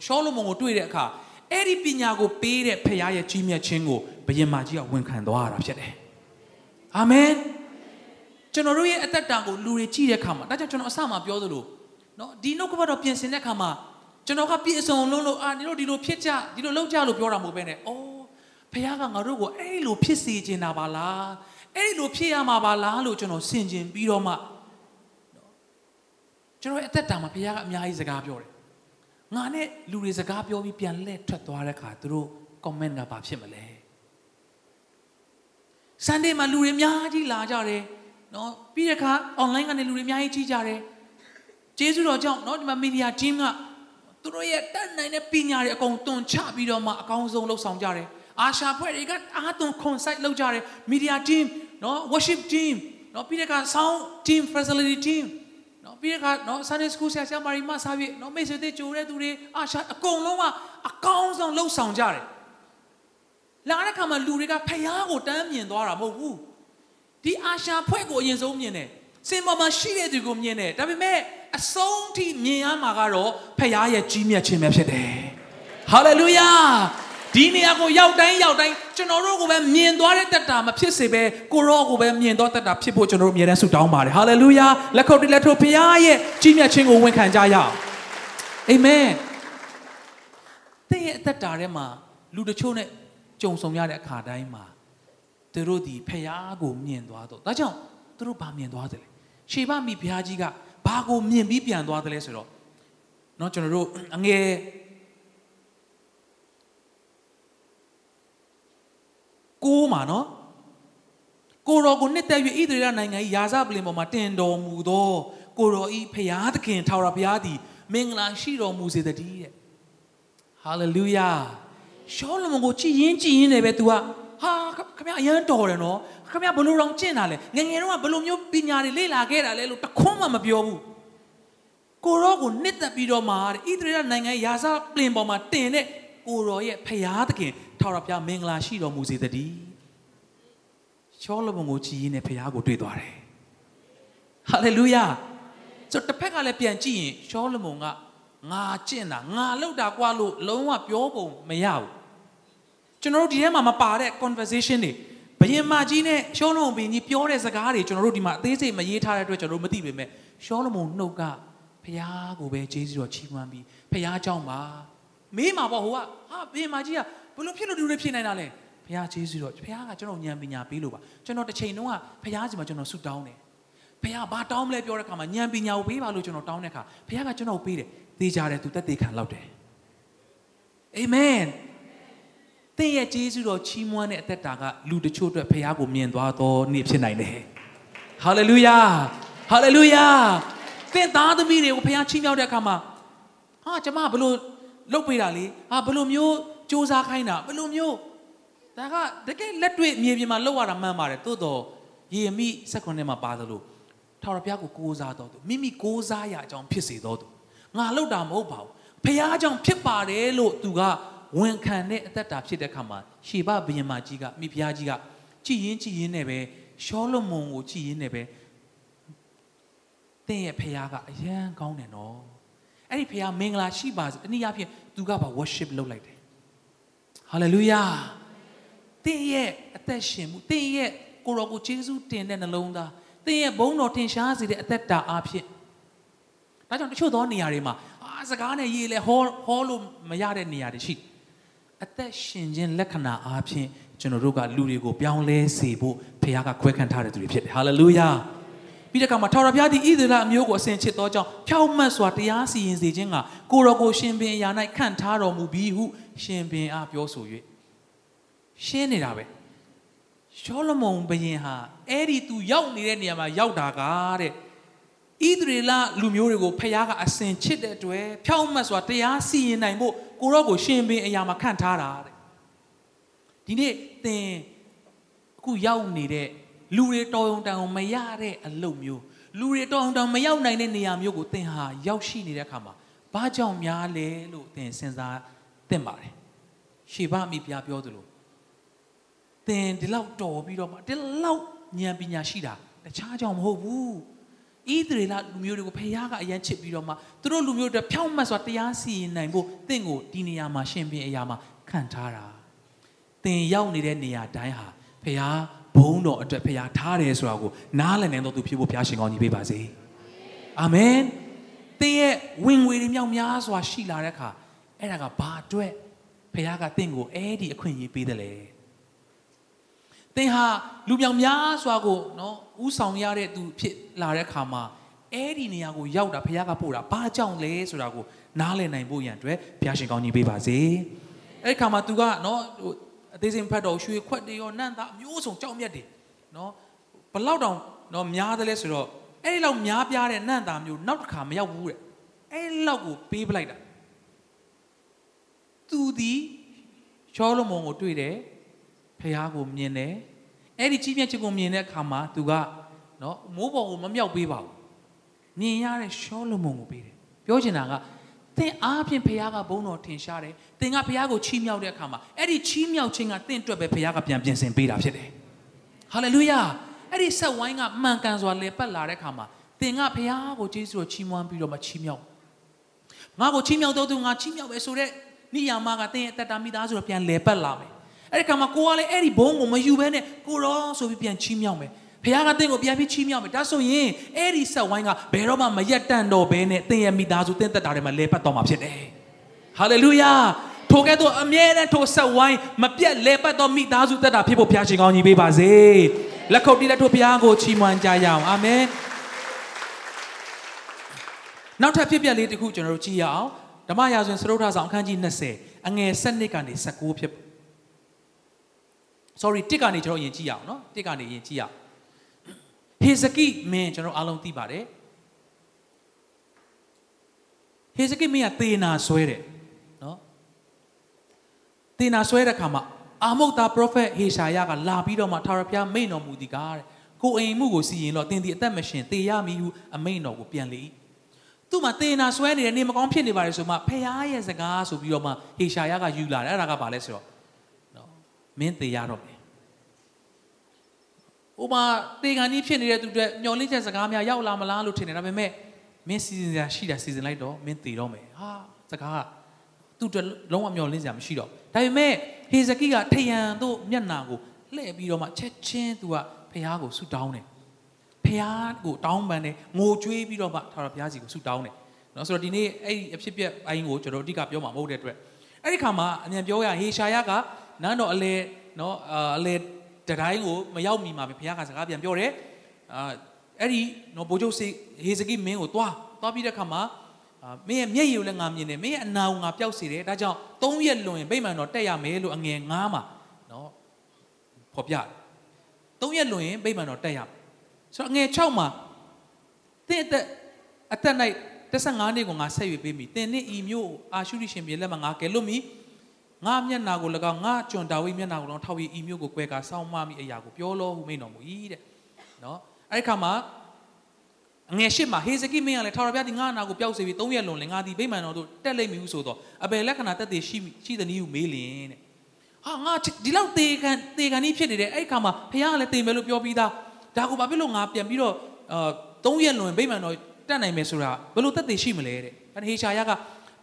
ရှောလမုန်ကိုတွေ့တဲ့အခါ အဲ့ဒီပညာကိုပေးတဲ့ဖခင်ရဲ့ကြီးမြတ်ခြင်းကိုဘုရင်မကြီးကဝန်ခံသွားတာဖြစ်တယ်အာမင်ကျွန်တော်တို့ရဲ့အသက်တာကိုလူတွေကြည့်တဲ့အခါမှာဒါကြောင့်ကျွန်တော်အစမှပြောသလိုနော်ဒီနှုတ်ကပတ်တော်ပြင်ဆင်တဲ့အခါမှာကျွန်တော်ကပြည့်စုံလုံးလို့အာဒီလိုဒီလိုဖြစ်ကြဒီလိုလောက်ကြလို့ပြောတာမဟုတ်ဘဲနဲ့အော်ဖခင်ကငါတို့ကိုအဲ့လိုဖြစ်စေချင်တာပါလားအဲ့လိုဖြစ်ရမှာပါလားလို့ကျွန်တော်ဆင်ခြင်ပြီးတော့မှကျွန်တော်ရဲ့အသက်တာမှာဖခင်ကအများကြီးစကားပြောတယ် ငါနဲ့လူတွေစကားပြောပြီးပြန်လှည့်ထွက်သွားတဲ့အခါသူတို့ comment ကဘာဖြစ်မလဲ Sunday မှာလူတွေအများကြီးလာကြတယ်နော်ပြီးတဲ့အခါ online ကနေလူတွေအများကြီးကြည့်ကြတယ်ကျေးဇူးတော်ကြောင့်နော်ဒီမှာ media team ကသူတို့ရဲ့တတ်နိုင်တဲ့ပညာတွေအကုန်တွန်ချပြီးတော့မှအကောင်းဆုံးလှုပ်ဆောင်ကြတယ်အာရှာဖွဲ့တွေကအားသွန် concert လုပ်ကြတယ် media team နော် worship team နော်ပြီးတဲ့အခါ sound team facility team နော် ပြီးတဲ့အခါနော် Sunday school ဆရာဆရာမတွေမှစားပြီးနော်မိတ်ဆွေတွေကြိုတဲ့သူတွေအာရှာအကုန်လုံးကအကောင်းဆုံးလှုပ်ဆောင်ကြတယ်လာတဲ့ခါမှာလူတွေကဖျားကိုတန်းမြင်သွားတာမဟုတ်ဘူးဒီအာရှာဖွဲ့ကိုအရင်ဆုံးမြင်တယ်စင်ပေါ်မှာရှိတဲ့သူကိုမြင်တယ်ဒါပေမဲ့အဆုံးထိမြင်ရမှာကတော့ဖခင်ရဲ့ကြီးမြတ်ခြင်းပဲဖြစ်တယ်ဟာလေလုယာ ဒီနေရာကိုရောက်တိုင်းရောက်တိုင်းကျွန်တော်တို့ကိုပဲမြင်သွားတဲ့တက်တာမဖြစ်စေပဲကိုရောကိုပဲမြင်သွားတက်တာဖြစ်ဖို့ကျွန်တော်တို့အမြဲတမ်းဆုတောင်းပါတယ်ဟာလေလုယာလက်ခုပ်တီလက်ထိုးဖခင်ရဲ့ကြီးမြတ်ခြင်းကိုဝန်ခံကြရအောင်အာမင်သင်ရဲ့အသက်တာထဲမှာလူတချို့နဲ့ကြုံဆုံရတဲ့အခါတိုင်းမှာသူတို့ဒီဖခင်ကိုမြင်သွားတော့ဒါကြောင့်သူတို့ဘာမြင်သွားတယ်လဲရှေဘမိဘုရားကြီးကဘာကိုမြင်ပြီးပြန်သွားတယ်လဲဆိုတော့เนาะကျွန်တော်တို့အငယ် ကိုးမှာနော်ကိုရောကိုနှစ်သက်၍ဣသရေလနိုင်ငံ၏ယာဇပလင်ပေါ်မှာတင်တော်မူသောကိုရောဤဖျားသခင်ထာဝရဘုရားသည်မင်္ဂလာရှိတော်မူစေတည်းတဲ့ဟာလေလုယာရှောလမုန်ကိုကြည်ရင်ကြည်ရင်လည်းပဲသူကဟာခမရအရန်တော်တယ်နော်ခမရဘလို့တော့ကျင့်တာလဲငငယ်တော့ကဘလို့မျိုးပညာတွေလေ့လာခဲ့တာလဲလို့တခွန်းမှမပြောဘူးကိုရောကိုနှစ်သက်ပြီးတော့မှတဲ့ဣသရေလနိုင်ငံရဲ့ယာဇပလင်ပေါ်မှာတင်တဲ့ကိုရောရဲ့ဖျားသခင် ထာဝရဘုရားမင်္ဂလာရှိတော်မူစေတည်းရှောလမုန်ကိုကြည်ရင်လည်းဖျားကိုတွေ့သွားတယ်ဟာလေလုယာဆိုတစ်ဖက်ကလည်းပြန်ကြည့်ရင်ရှောလမုန်ကငါကျင့်တာငါလောက်တာကွာလို့လုံးဝပြောပုံမရဘူးကျွန်တော်တို့ဒီထဲမှာမပါတဲ့ conversation တွေဘယင်မကြီးနဲ့ရှောလမုန်ဘင်ကြီးပြောတဲ့စကားတွေကျွန်တော်တို့ဒီမှာအသေးစိတ်မရေးထားတဲ့အတွက်ကျွန်တော်တို့မသိပေမဲ့ရှောလမုန်နှုတ်ကဖះကိုပဲဂျေဇုတော်ချီးမွမ်းပြီးဖះเจ้าမှာမေးမှာပေါ့ဟိုကဟာဘယင်မကြီးကဘ လို့ဖြစ်လို့ဒီလိုဖြစ်နိုင်တာလဲဖះဂျေဇုတော်ဖះကကျွန်တော်ဉာဏ်ပညာပေးလို့ပါကျွန်တော်တစ်ချိန်တုန်းကဖះစီမှာကျွန်တော်ဆုတောင်းတယ်ဖះဘာတောင်းမလဲပြောတဲ့ခါမှာဉာဏ်ပညာကိုပေးပါလို့ကျွန်တော်တောင်းတဲ့ခါဖះကကျွန်တော်ပေးတယ်သေချာတယ်သူတက်သေးခံလောက်တယ်အာမင်သင်ရဲ့ဂျေဇုတော်ချီးမွမ်းတဲ့အသက်တာကလူတချို့အတွက်ဖះကိုမြင်သွားသောနေ့ဖြစ်နိုင်တယ်ဟာလေလုယာဟာလေလုယာသင်သားသမီးတွေကိုဖះချီးမြှောက်တဲ့အခါမှာဟာကျမဘလို့လုတ်ပေးတာလေဟာဘလို့မျိုး စူးစမ်းခိုင်းတာဘလို့မျိုးဒါကတကယ်လက်တွေ့မြေပြင်မှာလောက်ရတာမှန်ပါတယ်သို့တော့ယေမိဆက်ခွန်းထဲမှာပါသလိုထာဝရဘုရားကိုကိုးစားတော်သူမိမိကိုးစားရအကြောင်းဖြစ်စေတော်သူငါလောက်တာမဟုတ်ပါဘူးဖះအကြောင်းဖြစ်ပါတယ်လို့သူကဝန်ခံတဲ့အသက်တာဖြစ်တဲ့အခါမှာရှေဘဘုရင်မကြီးကမိဖုရားကြီးကကြည်ရင်ကြည်ရင်နဲ့ပဲရှောလမုန်ကိုကြည်ရင်နဲ့ပဲတဲ့ရဲ့ဖုရားကအယံကောင်းတယ်နော်အဲ့ဒီဖုရားမင်္ဂလာရှိပါစေတနည်းအားဖြင့်သူကပါ worship လုပ်လိုက်တယ် hallelujah တဲ့ရဲ့အသက်ရှင်မှုတဲ့ရဲ့ကိုရောကိုယေရှုတင်တဲ့နှလုံးသားတဲ့ရဲ့ဘုန်းတော်ထင်ရှားစေတဲ့အသက်တာအားဖြင့်ဒါကြောင့်တချို့သောနေရာတွေမှာအာစကားနဲ့ရေးလဲဟောဟောလို့မရတဲ့နေရာတွေရှိတယ်အသက်ရှင်ခြင်းလက္ခဏာအားဖြင့်ကျွန်တော်တို့ကလူတွေကိုပြောင်းလဲစေဖို့ဖခင်ကခွဲခန့်ထားတဲ့သူတွေဖြစ်တယ်ဟာလေလုယာ ပြီးတဲ့အခါမှာထာဝရဘုရားသည်ဣသရေလအမျိုးကိုအစဉ်ချစ်သောကြောင့်ဖြောင့်မတ်စွာတရားစီရင်စေခြင်းကကိုရောကိုရှင်ပင်အရာ၌ခန့်ထားတော်မူပြီးဟုရှင်ပင်အားပြောဆို၍ရှင်းနေတာပဲရှောလမုန်ဘုရင်ဟာအဲ့ဒီသူရောက်နေတဲ့နေရာမှာရောက်တာကတဲ့ဣသရေလလူမျိုးတွေကိုဖခင်ကအစဉ်ချစ်တဲ့အတွက်ဖြောင့်မတ်စွာတရားစီရင်နိုင်ဖို့ကိုရော့ကိုရှင်ပင်အရာမှာခန့်ထားတာတဲ့ဒီနေ့သင်အခုရောက်နေတဲ့ လူတွေတော်ုံတန်အောင်မရတဲ့အလုပ်မျိုးလူတွေတော်ုံတန်မရောက်နိုင်တဲ့နေရာမျိုးကိုသင်ဟာရောက်ရှိနေတဲ့အခါမှာဘာကြောင့်များလဲလို့သင်စဉ်းစားသင့်ပါတယ်ရှေဘမိဖုရားပြောသလိုသင်ဒီလောက်တော်ပြီးတော့မှဒီလောက်ဉာဏ်ပညာရှိတာတခြားကြောင့်မဟုတ်ဘူးဣသရေလလူမျိုးတွေကိုဖခင်ကအရန်ချစ်ပြီးတော့မှသူတို့လူမျိုးတွေဖြောင့်မတ်စွာတရားစီရင်နိုင်ဖို့တင့်ကိုဒီနေရာမှာရှင်ပြန်အရာမှာခံထားတာသင်ရောက်နေတဲ့နေရာတိုင်းဟာဖခင် ဘုန်းတော်အတွက်ဖခင်ထားတယ်ဆိုတာကိုနားလည်နိုင်တော့သူဖြစ်ဖို့ဖခင်ရှင်ကောင်းကြီးပေးပါစေအာမင်သင်ရဲ့ဝင်ငွေတွေမြောက်များစွာရှိလာတဲ့အခါအဲ့ဒါကဘာအတွက်ဖခင်ကတင့်ကိုအဲ့ဒီအခွင့်အရေးပေးတယ်လေသင်ဟာလူပြောင်များစွာကိုနော်ဥဆောင်ရတဲ့သူဖြစ်လာတဲ့အခါမှာအဲ့ဒီနေရာကိုရောက်တာဘုရားကပို့တာဘာကြောင့်လဲဆိုတာကိုနားလည်နိုင်ဖို့ရန်အတွက်ဘုရားရှင်ကောင်းကြီးပေးပါစေအဲ့ဒီခါမှာ तू ကနော်ဟို အသေးစိတ်ဖတ်တော့ရွှေခွက်တွေရောနန့်သားအမျိုးစုံကြောက်မြက်တွေနော်ဘလောက်တောင်နော်များတယ်လဲဆိုတော့အဲ့ဒီလောက်များပြားတဲ့နန့်သားမျိုးနောက်တစ်ခါမရောက်ဘူးတဲ့အဲ့ဒီလောက်ကိုပေးပလိုက်တာသူဒီရှောလမုန်ကိုတွေ့တယ်ဖះကိုမြင်တယ်အဲ့ဒီကြီးမြတ်ခြင်းကိုမြင်တဲ့အခါမှာသူကနော်မိုးပေါ်ကိုမမြောက်ပေးပါဘူးမြင်ရတဲ့ရှောလမုန်ကိုပေးတယ်ပြောချင်တာက သင်အားဖြင့်ဖះကဘုန်းတော်ထင်ရှားတယ်သင်ကဖះကိုချီးမြှောက်တဲ့အခါမှာအဲ့ဒီချီးမြှောက်ခြင်းကသင်အတွက်ပဲဖះကပြန်ပြင်ဆင်ပေးတာဖြစ်တယ်ဟာလေလုယာအဲ့ဒီဆက်ဝိုင်းကမှန်ကန်စွာလေပတ်လာတဲ့အခါမှာသင်ကဖះကိုကျေးဇူးတော်ချီးမွမ်းပြီးတော့မှချီးမြှောက်ငါကိုချီးမြှောက်တော့သူငါချီးမြှောက်ပဲဆိုတဲ့နိယာမကသင်ရဲ့တတမိသားဆိုတော့ပြန်လေပတ်လာမယ်အဲ့ဒီခါမှာကိုကလည်းအဲ့ဒီဘုံကိုမယူဘဲနဲ့ကိုရောဆိုပြီးပြန်ချီးမြှောက်မယ် ဖခင်ကတင့်ကိုပြန်ပြီးချီးမြှောက်မယ်ဒါဆိုရင်အဲ့ဒီဆက်ဝိုင်းကဘယ်တော့မှမရက်တန့်တော့ဘဲနဲ့သင်ရဲ့မိသားစုသင်သက်တာတွေမှာလဲပတ်တော့မှာဖြစ်တယ်ဟာလေလုယာထိုကဲ့သို့အမြဲတမ်းထိုဆက်ဝိုင်းမပြတ်လဲပတ်တော့မိသားစုသက်တာဖြစ်ဖို့ဘုရားရှင်ကောင်းကြီးပေးပါစေလက်ခုပ်တီးလက်ထို့ဘုရားကိုချီးမွမ်းကြရအောင်အာမင်နောက်ထပ်ဖြစ်ပျက်လေးတစ်ခုကျွန်တော်တို့ကြည့်ရအောင်ဓမ္မရာဇဝင်စရုပ်ထဆောင်အခန်းကြီး20အငယ်7ကနေ19ဖြစ် sorry တစ်ကနေကျွန်တော်ယင်ကြည့်ရအောင်နော်တစ်ကနေယင်ကြည့်ရအောင် ဟေဇကိမင်းကျွန်တော်အားလုံးသိပါတယ်ဟေဇကိမင်းကသေနာဆွဲတယ်နော်သေနာဆွဲတဲ့ခါမှာအာမုတ်သား prophet ဟေရှာယကလာပြီးတော့မှထာဝရဘုရားမိန်တော်မူသည်ကားတဲ့ကိုအိမ်မှုကိုစီရင်တော့တင်းဒီအသက်မရှင်သေရမည်ဟုအမိန်တော်ကိုပြန်လေသူ့မှာသေနာဆွဲနေတဲ့နေမကောင်းဖြစ်နေပါလေဆိုမှဖခင်ရဲ့စကားဆိုပြီးတော့မှဟေရှာယကယူလာတယ်အဲ့ဒါကဘာလဲဆိုတော့နော်မင်းသေရတော့မယ် ဟိုမှာတေကန်ကြီးဖြစ်နေတဲ့သူတွေမျောလင့်ချက်စကားများရောက်လာမလားလို့ထင်တယ်ဒါပေမဲ့မင်းစီစဉ်စရာရှိတာစီစဉ်လိုက်တော့မင်းသေတော့မယ်ဟာစကားကသူ့အတွက်လုံးဝမျောလင့်စရာမရှိတော့ဒါပေမဲ့ဟေဇကိကထယံတို့မျက်နာကိုလှည့်ပြီးတော့မှချက်ချင်းသူကဖះကိုဆူတောင်းတယ်ဖះကိုတောင်းပန်တယ်ငိုကြွေးပြီးတော့မှထာဝရဘုရားစီကိုဆူတောင်းတယ်နော်ဆိုတော့ဒီနေ့အဲ့ဒီအဖြစ်ပြက်အိုင်းကိုကျွန်တော်အဓိကပြောမှာမဟုတ်တဲ့အတွက်အဲ့ဒီခါမှာအမြန်ပြောရဟေရှာယကနန်းတော်အလေနော်အလေ တတိုင်းကိုမရောက်မီမှာပဲဘုရားကစကားပြန်ပြောတယ်အာအဲ့ဒီနော်ဘိုးချုပ်စေဟေဇကိမင်းကိုသွားသွားပြီးတဲ့ခါမှာအာမင်းရဲ့မျက်ရည်ကိုလည်းငါမြင်တယ်မင်းရဲ့အနာကိုငါပျောက်စေတယ်ဒါကြောင့်၃ရက်လွန်ရင်ဗိမာန်တော်တက်ရမယ်လို့အငယ်9မှာနော်ဖော်ပြတယ်၃ရက်လွန်ရင်ဗိမာန်တော်တက်ရမယ်ဆိုတော့အငယ်6မှာတင့်အသက်အသက်၌15နှစ်ကိုငါဆက်ရွေးပေးမိတင်နှစ်ဤမျိုးအာရှုရိရှင်ပြည်လက်မှာငါကယ်လွတ်မိ ငါမျက်နာကို၎င်းငါကျွန်ဒါဝိမျက်နာကို၎င်းထောက်ပြီးဤမျိုးကိုကွဲကာစောင်းမမိအရာကိုပြောလို့ဟုမိန်တော်မူ၏တဲ့နော်အဲ့ဒီခါမှာအငယ်ရှိမှာဟေဇကိမင်းကလည်းထာဝရဘုရားဒီငါနာကိုပျောက်စေပြီး၃ရက်လွန်လင်ငါဒီဗိမာန်တော်တို့တက်လိမ့်မည်ဟုဆိုတော့အဘယ်လက္ခဏာတက်သေးရှိရှိသနည်းဟုမေးလင်တဲ့ဟာငါဒီလောက်တေခံတေခံကြီးဖြစ်နေတယ်အဲ့ခါမှာဘုရားကလည်းတေမယ်လို့ပြောပြီးသားဒါကိုဘာဖြစ်လို့ငါပြန်ပြီးတော့အာ၃ရက်လွန်ဗိမာန်တော်တက်နိုင်မယ်ဆိုတာဘယ်လိုတက်သေးရှိမလဲတဲ့အဲ့ဟေရှာယက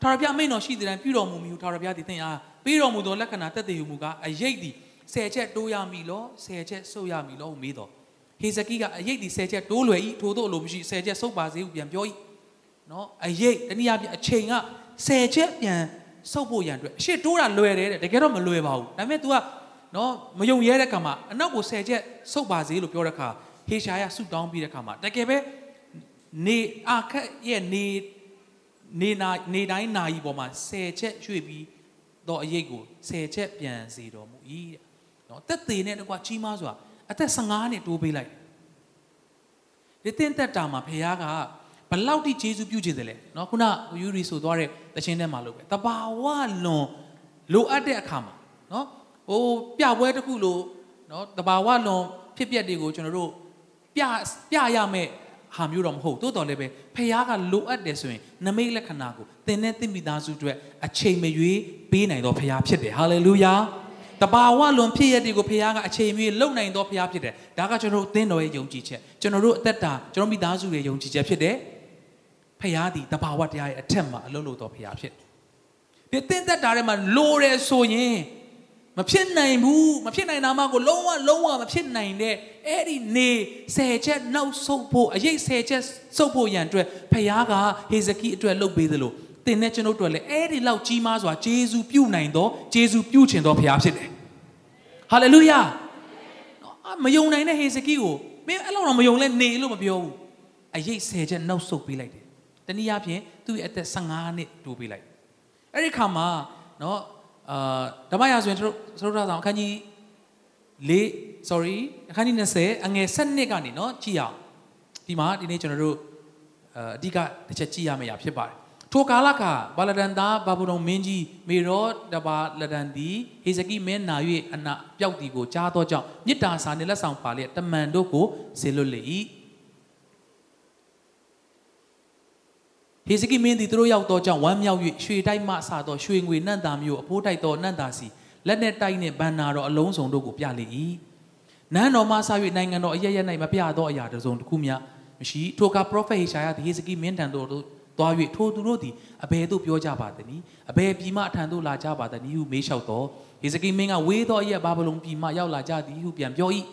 ထာဝရဘုရားမိန်တော်ရှိတဲ့တိုင်ပြုတော်မူမီဟုထာဝရဘုရားဒီသင်အား ပြီးတော်မူသောလက္ခဏာတက်သေးဟုမူကားအရေးသည်ဆယ်ချက်တိုးရမည်လောဆယ်ချက်ဆုပ်ရမည်လောဟုမေးတော်ဟေဇကိကအရေးဒီ10ချက်တိုးလွယ်ဤထို့သောအလိုမရှိ10ချက်ဆုပ်ပါစေဟုပြန်ပြော၏နော်အရေးတနည်းအားဖြင့်အချိန်က10ချက်ပြန်ဆုပ်ဖို့ရန်အတွက်အရှိတိုးတာလွယ်တယ်တဲ့တကယ်တော့မလွယ်ပါဘူးဒါပေမဲ့ तू ကနော်မယုံရဲတဲ့ခါမှာအနောက်ကို10ချက်ဆုပ်ပါစေလို့ပြောတဲ့ခါဟေရှာယဆုတောင်းပြီးတဲ့ခါမှာတကယ်ပဲနေအခက်ရဲ့နေနေနာနေတိုင်းနာကြီးပေါ်မှာ10ချက်ရွှေ့ပြီး သောအရေးကိုဆယ်ချက်ပြန်စီတော်မူ၏နော်တက်သေးနဲ့တကွာကြီးမားစွာအသက်15နှစ်တိုးပေးလိုက်ဒီတင်သက်တာမှာဖခင်ကဘလောက်တိယေရှုပြုခြင်းတယ်လဲနော်ခုနယူရီဆိုသွားတဲ့တခြင်းထဲမှာလို့ပဲတဘာဝလွန်လိုအပ်တဲ့အခါမှာနော်ဟိုပြပွဲတစ်ခုလို့နော်တဘာဝလွန်ဖြစ်ပျက်တွေကိုကျွန်တော်တို့ပြပြရမယ် ဟာမျိုးတော့မဟုတ်တိုးတော်လည်းပဲဖခင်ကလိုအပ်တယ်ဆိုရင်နမိတ်လက္ခဏာကိုသင်နဲ့သင်မိသားစုအတွက်အချိန်မရွေးပေးနိုင်တော်ဖခင်ဖြစ်တယ်ဟာလေလုယာတဘာဝလွန်ဖြစ်ရတဲ့ကိုဖခင်ကအချိန်မရွေးလုံနိုင်တော်ဖခင်ဖြစ်တယ်ဒါကကျွန်တော်တို့သင်တော်ရဲ့ယုံကြည်ချက်ကျွန်တော်တို့အသက်တာကျွန်တော်မိသားစုရဲ့ယုံကြည်ချက်ဖြစ်တယ်ဖခင်သည်တဘာဝတရားရဲ့အထက်မှာအလုံးလို့တော်ဖခင်ဖြစ်တယ်ဒီသင်သက်တာထဲမှာလိုတယ်ဆိုရင် မဖြစ်နိုင်ဘူးမဖြစ်နိုင်တာမှကိုလုံးဝလုံးဝမဖြစ်နိုင်တဲ့အဲ့ဒီနေဆယ်ချက်နောက်ဆုတ်ဖို့အရေးဆယ်ချက်ဆုတ်ဖို့ရန်အတွက်ဖခင်ကဟေဇကိအတွက်လုပ်ပေးသလိုတင်တဲ့ကျွန်ုပ်တို့လည်းအဲ့ဒီလောက်ကြီးမားစွာဂျေဇုပြုနိုင်တော့ဂျေဇုပြုခြင်းတော့ဖခင်ဖြစ်တယ်ဟာလေလုယာမယုံနိုင်တဲ့ဟေဇကိကိုမင်းအဲ့လောက်တော့မယုံလဲနေလို့မပြောဘူးအရေးဆယ်ချက်နောက်ဆုတ်ပေးလိုက်တယ်တနည်းအားဖြင့်သူ့ရဲ့အသက်15နှစ်တိုးပေးလိုက်အဲ့ဒီခါမှာနော် အာဓမ္မရာဆိုရင်တို့တို့ထားဆောင်အခန်းကြီး၄ sorry အခန်းကြီး20အငယ်7ကနေเนาะကြည့်အောင်ဒီမှာဒီနေ့ကျွန်တော်တို့အဓိကတစ်ချက်ကြည့်ရမယ့်အရာဖြစ်ပါတယ်ထိုကာလကဘာလဒန်သားဘာဘူးလုံမင်းကြီးမေရောတဘာလဒန်သည်ဟေဇကိမင်းနာ၍အနာပျောက်တီကိုကြားသောကြောင့်မြစ်တာစာနှင့်လက်ဆောင်ပါလျက်တမန်တို့ကိုဆေလွတ်လေ၏ ဟေဇကိမင်းသည်သူတို့ရောက်သောကြောင့်ဝမ်းမြောက်၍ရွှေတိုက်မှဆသောရွှေငွေနန့်တာမျိုးအဖိုးတိုက်သောနန့်တာစီလက်နဲ့တိုက်နှင့်ဘန်နာတော်အလုံးစုံတို့ကိုပြလေ၏နန်းတော်မှဆ၍နိုင်ငံတော်အရရ၌မပြသောအရာတစုံတစ်ခုမျှမရှိထိုကပရောဖက်ဟေရှာယသည်ဟေဇကိမင်းထံသို့သွား၍ထိုသူတို့သည်အဘယ်သို့ပြောကြပါသနည်းအဘယ်ပြည်မှအထံသို့လာကြပါသနည်းဟုမေးလျှောက်သောဟေဇကိမင်းကဝေးသောအရက်ဘာဗလုန်ပြည်မှရောက်လာကြသည်ဟုပြန်ပြော၏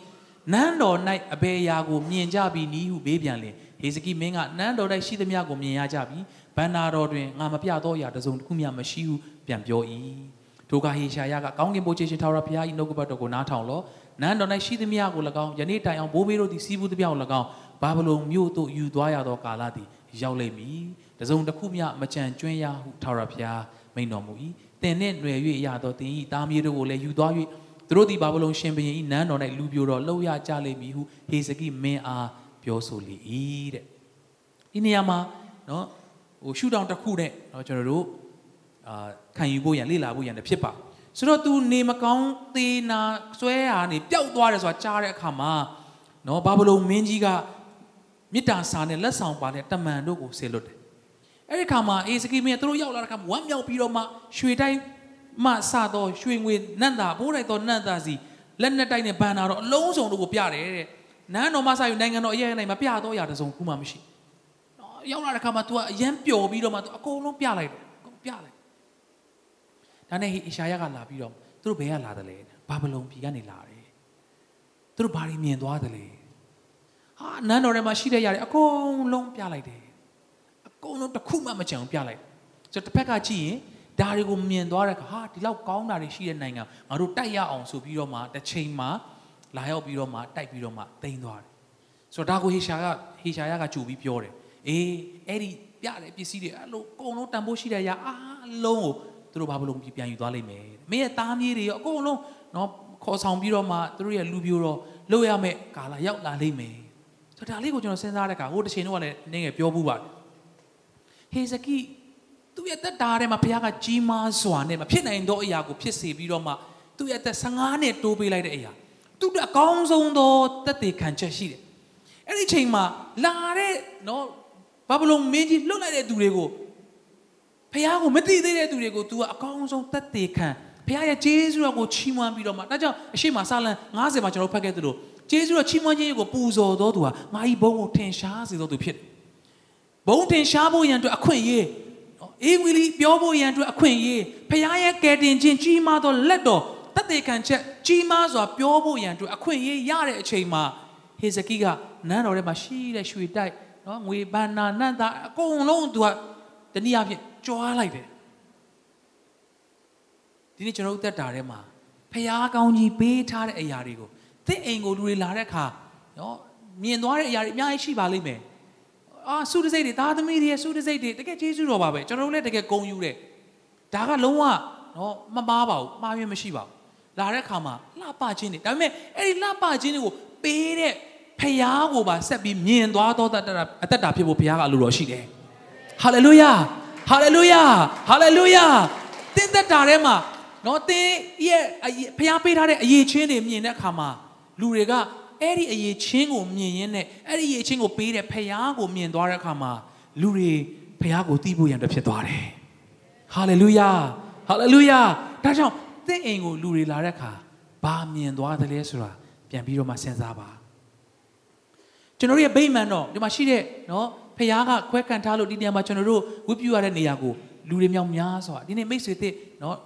နန်းတော်၌အဘယ်အရာကိုမြင်ကြပြီနည်းဟုမေးပြန်လင် ဟေဇကိမင်းကနန်းတော်၌ရှိသမျှကိုမြင်ရကြပြီဘန္နာတော်တွင်ငါမပြသောအရာတစုံတစ်ခုမျှမရှိဟုပြန်ပြော၏ထိုကဟေရှာယကကောင်းကင်ဘုရားရှင်ထာဝရဘုရား၏နှုတ်ကပတ်တော်ကိုနားထောင်လောနန်းတော်၌ရှိသမျှကို၎င်းယနေ့တိုင်အောင်ဘိုးဘေးတို့သည်စီးပူးသမျှကို၎င်းဘာဗလုန်မြို့သို့ယူသွားရသောကာလသည်ရောက်လိမ့်မည်တစုံတစ်ခုမျှမကြံကျွင်းရဟုထာဝရဘုရားမိန်တော်မူ၏တင်နှင့်ຫນွယ်၍ရသောတင်၏တားမြေတို့ကိုလည်းယူသွား၍သူတို့သည်ဘာဗလုန်ရှင်ဘုရင်၏နန်းတော်၌လူပြိုတော်လှုပ်ရကြလိမ့်မည်ဟုဟေဇကိမင်းအား ပြောဆိုလေ၏တဲ့ဒီနေရာမှာနော်ဟိုရှူတောင်တစ်ခုနဲ့เนาะကျွန်တော်တို့အာခံယူဖို့ရန်လေ့လာဖို့ရန်တဖြစ်ပါဆိုတော့ तू နေမကောင်းသေးနာဆွဲဟာနေပျောက်သွားတယ်ဆိုတာကြားတဲ့အခါမှာเนาะဘာဘလုံမင်းကြီးကမေတ္တာစာနဲ့လက်ဆောင်ပါတဲ့တမန်တို့ကိုဆေလွတ်တယ်အဲ့ဒီခါမှာအေစကိမင်းတို့ရောက်လာတဲ့ခါမှာဝမ်းမြောက်ပြီးတော့မှရွှေတိုင်းမှစတော့ရွှေငွေနတ်သားဘိုးတိုက်တော့နတ်သားစီလက်နဲ့တိုက်နဲ့ဘန်နာတော့အလုံးစုံတို့ကိုပြတယ်တဲ့ နန်းတော်မှစယူနိုင်ငံတော်အရေးနိုင်မပြတော့ရတဲ့စုံခုမှမရှိဘူးရောက်လာတဲ့ခါမှာ तू ကအရန်ပျော်ပြီးတော့မှ तू အကုန်လုံးပြလိုက်တယ်အကုန်ပြလိုက်ဒါနဲ့ဟေရှာယကလာပြီးတော့သူတို့ဘယ်ကလာတယ်လဲဘာဘလုံပြည်ကနေလာတယ်သူတို့ဘာတွေမြင်သွားတယ်လဲဟာနန်းတော်ထဲမှာရှိတဲ့ຢာတွေအကုန်လုံးပြလိုက်တယ်အကုန်လုံးတစ်ခုမှမကြံပြလိုက်ဆိုတော့တစ်ဖက်ကကြည့်ရင်ဒါတွေကိုမြင်သွားတဲ့အခါဟာဒီလောက်ကောင်းတာတွေရှိတဲ့နိုင်ငံငါတို့တိုက်ရအောင်ဆိုပြီးတော့မှတစ်ချိန်မှာ လာရောက်ပြီးတော့မှတိုက်ပြီးတော့မှတိမ်သွားတယ်ဆိုတော့ဒါကိုဟေရှာကဟေရှာယကကြူပြီးပြောတယ်အေးအဲ့ဒီပြတဲ့ပစ္စည်းတွေအဲ့လိုအကုန်လုံးတန်ဖိုးရှိတဲ့အရာအားလုံးကိုသူတို့ဘာလို့ပြန်ယူသွားလိမ့်မယ်မင်းရဲ့သားမြေးတွေရောအကုန်လုံးနော်ခေါ်ဆောင်ပြီးတော့မှသူတို့ရဲ့လူပြိုတော့လုပ်ရမယ့်ကာလရောက်လာလိမ့်မယ်ဆိုတော့ဒါလေးကိုကျွန်တော်စဉ်းစားတဲ့အခါဟိုတစ်ချိန်တော့လည်းနည်းငယ်ပြောဘူးပါဟေဇကိသူ့ရဲ့တက်တာထဲမှာဘုရားကကြီးမားစွာနဲ့မဖြစ်နိုင်သောအရာကိုဖြစ်စေပြီးတော့မှသူ့ရဲ့တက်15နှစ်တိုးပေးလိုက်တဲ့အရာ သူ့အကောင်းဆုံးသောတက်တည်ခံချက်ရှိတယ်အဲ့ဒီချိန်မှာလာတဲ့နော်ဘာဘလုံမင်းကြီးလွတ်လိုက်တဲ့သူတွေကိုဖះကိုမသိသေးတဲ့သူတွေကို तू ကအကောင်းဆုံးသက်သေခံဖះရဲ့ဂျေဇုတော်ကိုချီးမွမ်းပြီးတော့မှဒါကြောင့်အရှိမစာလံ90မှာကျွန်တော်ဖတ်ခဲ့သလိုဂျေဇုတော်ချီးမွမ်းခြင်းကိုပူဇော်တော်သူဟာငါဤဘုံကိုထင်ရှားစေတော်သူဖြစ်တယ်ဘုံထင်ရှားဖို့ရန်အတွက်အခွင့်အရေးအေးဝီလီပြောဖို့ရန်အတွက်အခွင့်အရေးဖះရဲ့ကယ်တင်ခြင်းကြီးမားသောလက်တော် သက်သေခံချက်ကြီးမားစွာပြောဖို့ရန်အတွက်အခွင့်အရေးရတဲ့အချိန်မှာဟေဇကိကနန်းတော်ထဲမှာရှိတဲ့ရွှေတိုက်နော်ငွေဘန္နာနတ်သားအကုန်လုံးသူကတနည်းအားဖြင့်ကြွားလိုက်တယ်ဒီနေ့ကျွန်တော်တို့တက်တာထဲမှာဖျားကောင်းကြီးပေးထားတဲ့အရာတွေကိုသစ်အိမ်ကိုလူတွေလာတဲ့အခါနော်မြင်သွားတဲ့အရာတွေအများကြီးရှိပါလိမ့်မယ်အာစုတစိတ်တွေသားသမီးတွေစုတစိတ်တွေတကယ်ကျေးဇူးတော်ပါပဲကျွန်တော်တို့လည်းတကယ်ဂုဏ်ယူတယ်ဒါကလုံးဝနော်မမားပါဘူးမှားရမရှိပါဘူး လာတဲ့အခါမှာလှပခြင်းတွေဒါပေမဲ့အဲ့ဒီလှပခြင်းတွေကိုပေးတဲ့ဖယားကိုပါဆက်ပြီးမြင်သွားတော့တတ်တာအသက်တာဖြစ်ဖို့ဖယားကအလိုတော်ရှိတယ်ဟာလေလုယာဟာလေလုယာဟာလေလုယာတင်းသက်တာထဲမှာနော်တင်းရဲ့ဖယားပေးထားတဲ့အရေးချင်းတွေမြင်တဲ့အခါမှာလူတွေကအဲ့ဒီအရေးချင်းကိုမြင်ရင်းနဲ့အဲ့ဒီအရေးချင်းကိုပေးတဲ့ဖခင်ကိုမြင်သွားတဲ့အခါမှာလူတွေဖခင်ကိုသိဖို့ရန်အတွက်ဖြစ်သွားတယ်ဟာလေလုယာဟာလေလုယာဒါကြောင့် သင်အိမ်ကိုလူတွေလာတဲ့အခါဘာမြင်သွားတယ်လဲဆိုတာပြန်ပြီးတော့မှစဉ်းစားပါကျွန်တော်တို့ရဲ့ဗိမာန်တော့ဒီမှာရှိတဲ့နော်ဖခင်ကခွဲကန်ထားလို့ဒီနေရာမှာကျွန်တော်တို့ဝတ်ပြုရတဲ့နေရာကိုလူတွေမြောက်များစွာဒီနေ့မိတ်ဆွေသစ်နော်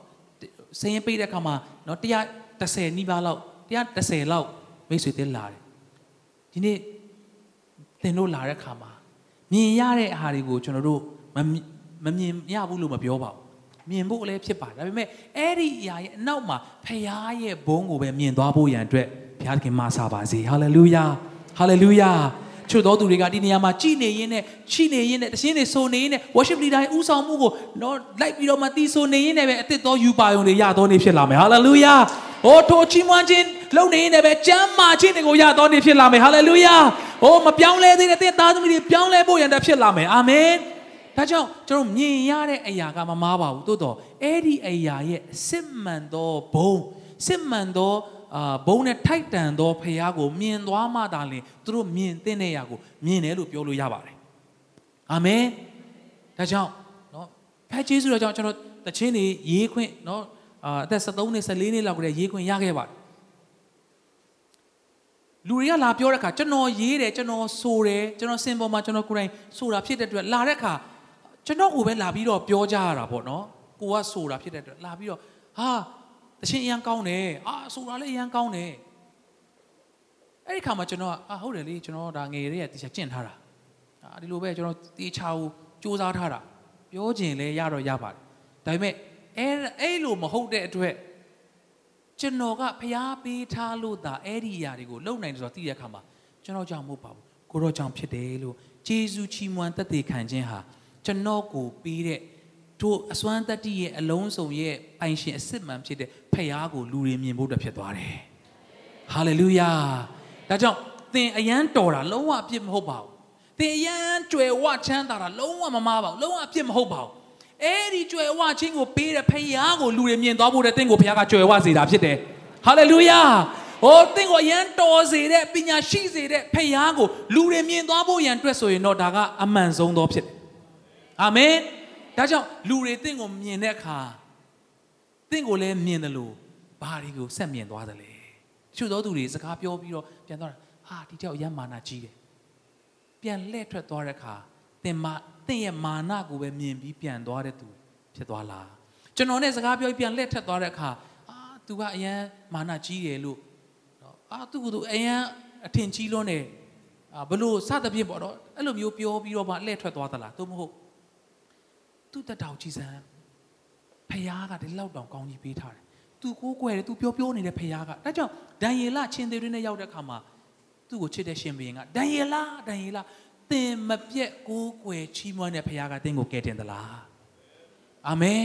စရင်ပိတ်တဲ့အခါမှာနော်130နီးပါးလောက်130လောက်မိတ်ဆွေသစ်လာတယ်ဒီနေ့သင်တို့လာတဲ့အခါမှာမြင်ရတဲ့အားတွေကိုကျွန်တော်တို့မမမြင်ရဘူးလို့မပြောပါဘူး မြင်ဖို့လည်းဖြစ်ပါတယ်ဒါပေမဲ့အဲ့ဒီအရာရဲ့အနောက်မှာဖခင်ရဲ့ဘုန်းကိုပဲမြင်သွားဖို့ရန်အတွက်ဘုရားသခင်မဆာပါစေဟာလေလုယာဟာလေလုယာချို့တော်သူတွေကဒီနေရာမှာကြည်နေရင်းနဲ့ရှိနေရင်းနဲ့တခြင်းတွေဆိုနေရင်းနဲ့ worship leader ရဲ့ဥဆောင်မှုကိုတော့လိုက်ပြီးတော့မှတီးဆိုနေရင်းနဲ့ပဲအသက်တော်ယူပါယုံတွေရတော်နေဖြစ်လာမယ်ဟာလေလုယာဟိုထိုချီးမွမ်းခြင်းလုံနေရင်းနဲ့ပဲကျမ်းမာခြင်းတွေကိုရတော်နေဖြစ်လာမယ်ဟာလေလုယာဟိုမပြောင်းလဲသေးတဲ့တဲ့သားသမီးတွေပြောင်းလဲဖို့ရန်တဖြစ်လာမယ်အာမင် ဒါကြောင့်ကျွန်တော်မြင်ရတဲ့အရာကမမားပါဘူးသို့တော့အဲ့ဒီအရာရဲ့စစ်မှန်သောဘုံစစ်မှန်သောအာဘုံနဲ့ထိုက်တန်သောဖရားကိုမြင်သွားမှသာလျှင်သူတို့မြင်တဲ့အရာကိုမြင်တယ်လို့ပြောလို့ရပါတယ်အာမင်ဒါကြောင့်နော်ဖခင်ယေရှုတော်ကြောင့်ကျွန်တော်တခြင်းတွေရေးခွင့်နော်အာအသက်73နှစ်14နှစ်လောက်ကတည်းရေးခွင့်ရခဲ့ပါတယ်လူတွေကလာပြောတဲ့အခါကျွန်တော်ရေးတယ်ကျွန်တော်ဆိုတယ်ကျွန်တော်စင်ပေါ်မှာကျွန်တော်ကိုယ်တိုင်ဆိုတာဖြစ်တဲ့အတွက်လာတဲ့အခါ ကျွန်တော်ကိုပဲလာပြီးတော့ပြောကြရတာပေါ့နော်ကိုကဆိုတာဖြစ်တဲ့အတွက်လာပြီးတော့ဟာတခြင်းအရန်ကောင်းတယ်အာဆိုတာလည်းအရန်ကောင်းတယ်အဲ့ဒီခါမှာကျွန်တော်အာဟုတ်တယ်လေကျွန်တော်ဒါငယ်လေးရတေချာကျင့်ထားတာအာဒီလိုပဲကျွန်တော်တေချာကိုစူးစမ်းထားတာပြောခြင်းလဲရတော့ရပါတယ်ဒါပေမဲ့အဲ့အဲ့လိုမဟုတ်တဲ့အတွက်ကျွန်တော်ကဖျားပေးထားလို့သာအဲ့ဒီအရာတွေကိုလုံနိုင်တယ်ဆိုတော့သိတဲ့အခါမှာကျွန်တော်ကြောင့်မဟုတ်ပါဘူးကိုရောကြောင့်ဖြစ်တယ်လို့ဂျေဇုချီးမွမ်းတသက်ခံခြင်းဟာ ကျွန်တော်ကိုပေးတဲ့တို့အစွမ်းတတ္တိရဲ့အလုံးစုံရဲ့ပိုင်ရှင်အစစ်မှန်ဖြစ်တဲ့ဖခင်ကိုလူတွေမြင်ဖို့တဖြစ်သွားတယ်။ဟာလေလုယာ။ဒါကြောင့်သင်အယမ်းတော်တာလုံးဝအပြစ်မဟုတ်ပါဘူး။သင်အယမ်းကြွယ်ဝချမ်းသာတာလုံးဝမမားပါဘူး။လုံးဝအပြစ်မဟုတ်ပါဘူး။အဲ့ဒီကြွယ်ဝခြင်းကိုပေးတဲ့ဖခင်ကိုလူတွေမြင်သွားဖို့တဲ့သင်ကိုဖခင်ကကြွယ်ဝစေတာဖြစ်တယ်။ဟာလေလုယာ။ဟိုသင်ကိုအယမ်းတော်စေတဲ့ပညာရှိစေတဲ့ဖခင်ကိုလူတွေမြင်သွားဖို့ရန်အတွက်ဆိုရင်တော့ဒါကအမှန်ဆုံးသောဖြစ်တယ်။ အာမင်။ဒါကြောင့်လူတွေတင့်ကိုမြင်တဲ့အခါတင့်ကိုလည်းမြင်တယ်လို့ဘာတွေကိုဆက်မြင်သွားတယ်လဲချွတ်တော်သူတွေစကားပြောပြီးတော့ပြန်သွားတာဟာဒီကြောက်ရမ်းမာနာကြီးတယ်ပြန်လှည့်ထွက်သွားတဲ့အခါတင်မတင့်ရဲ့မာနကိုပဲမြင်ပြီးပြန်သွားတဲ့သူဖြစ်သွားလားကျွန်တော်နဲ့စကားပြောပြီးပြန်လှည့်ထွက်သွားတဲ့အခါအာသူကအရန်မာနကြီးတယ်လို့နော်အာသူကသူအရန်အထင်ကြီးလွန်းတယ်အာဘလို့စသဖြင့်ပေါ့တော့အဲ့လိုမျိုးပြောပြီးတော့မှလှည့်ထွက်သွားသလားသို့မဟုတ် သူ့တက်တောင်ကြည်စမ်းဖယားကဒီလောက်တောင်ကောင်းကြီးပေးထားတယ်သူကိုးကွယ်တယ်သူပြောပြောနေတဲ့ဖယားကဒါကြောင့်ဒံယေလချင်းသေးတွေနဲ့ရောက်တဲ့အခါမှာသူ့ကိုချစ်တဲ့ရှင်ဘုရင်ကဒံယေလဒံယေလသင်မပြက်ကိုးကွယ်ချီးမွမ်းတဲ့ဖယားကသင်ကိုကယ်တင်သလားအာမင်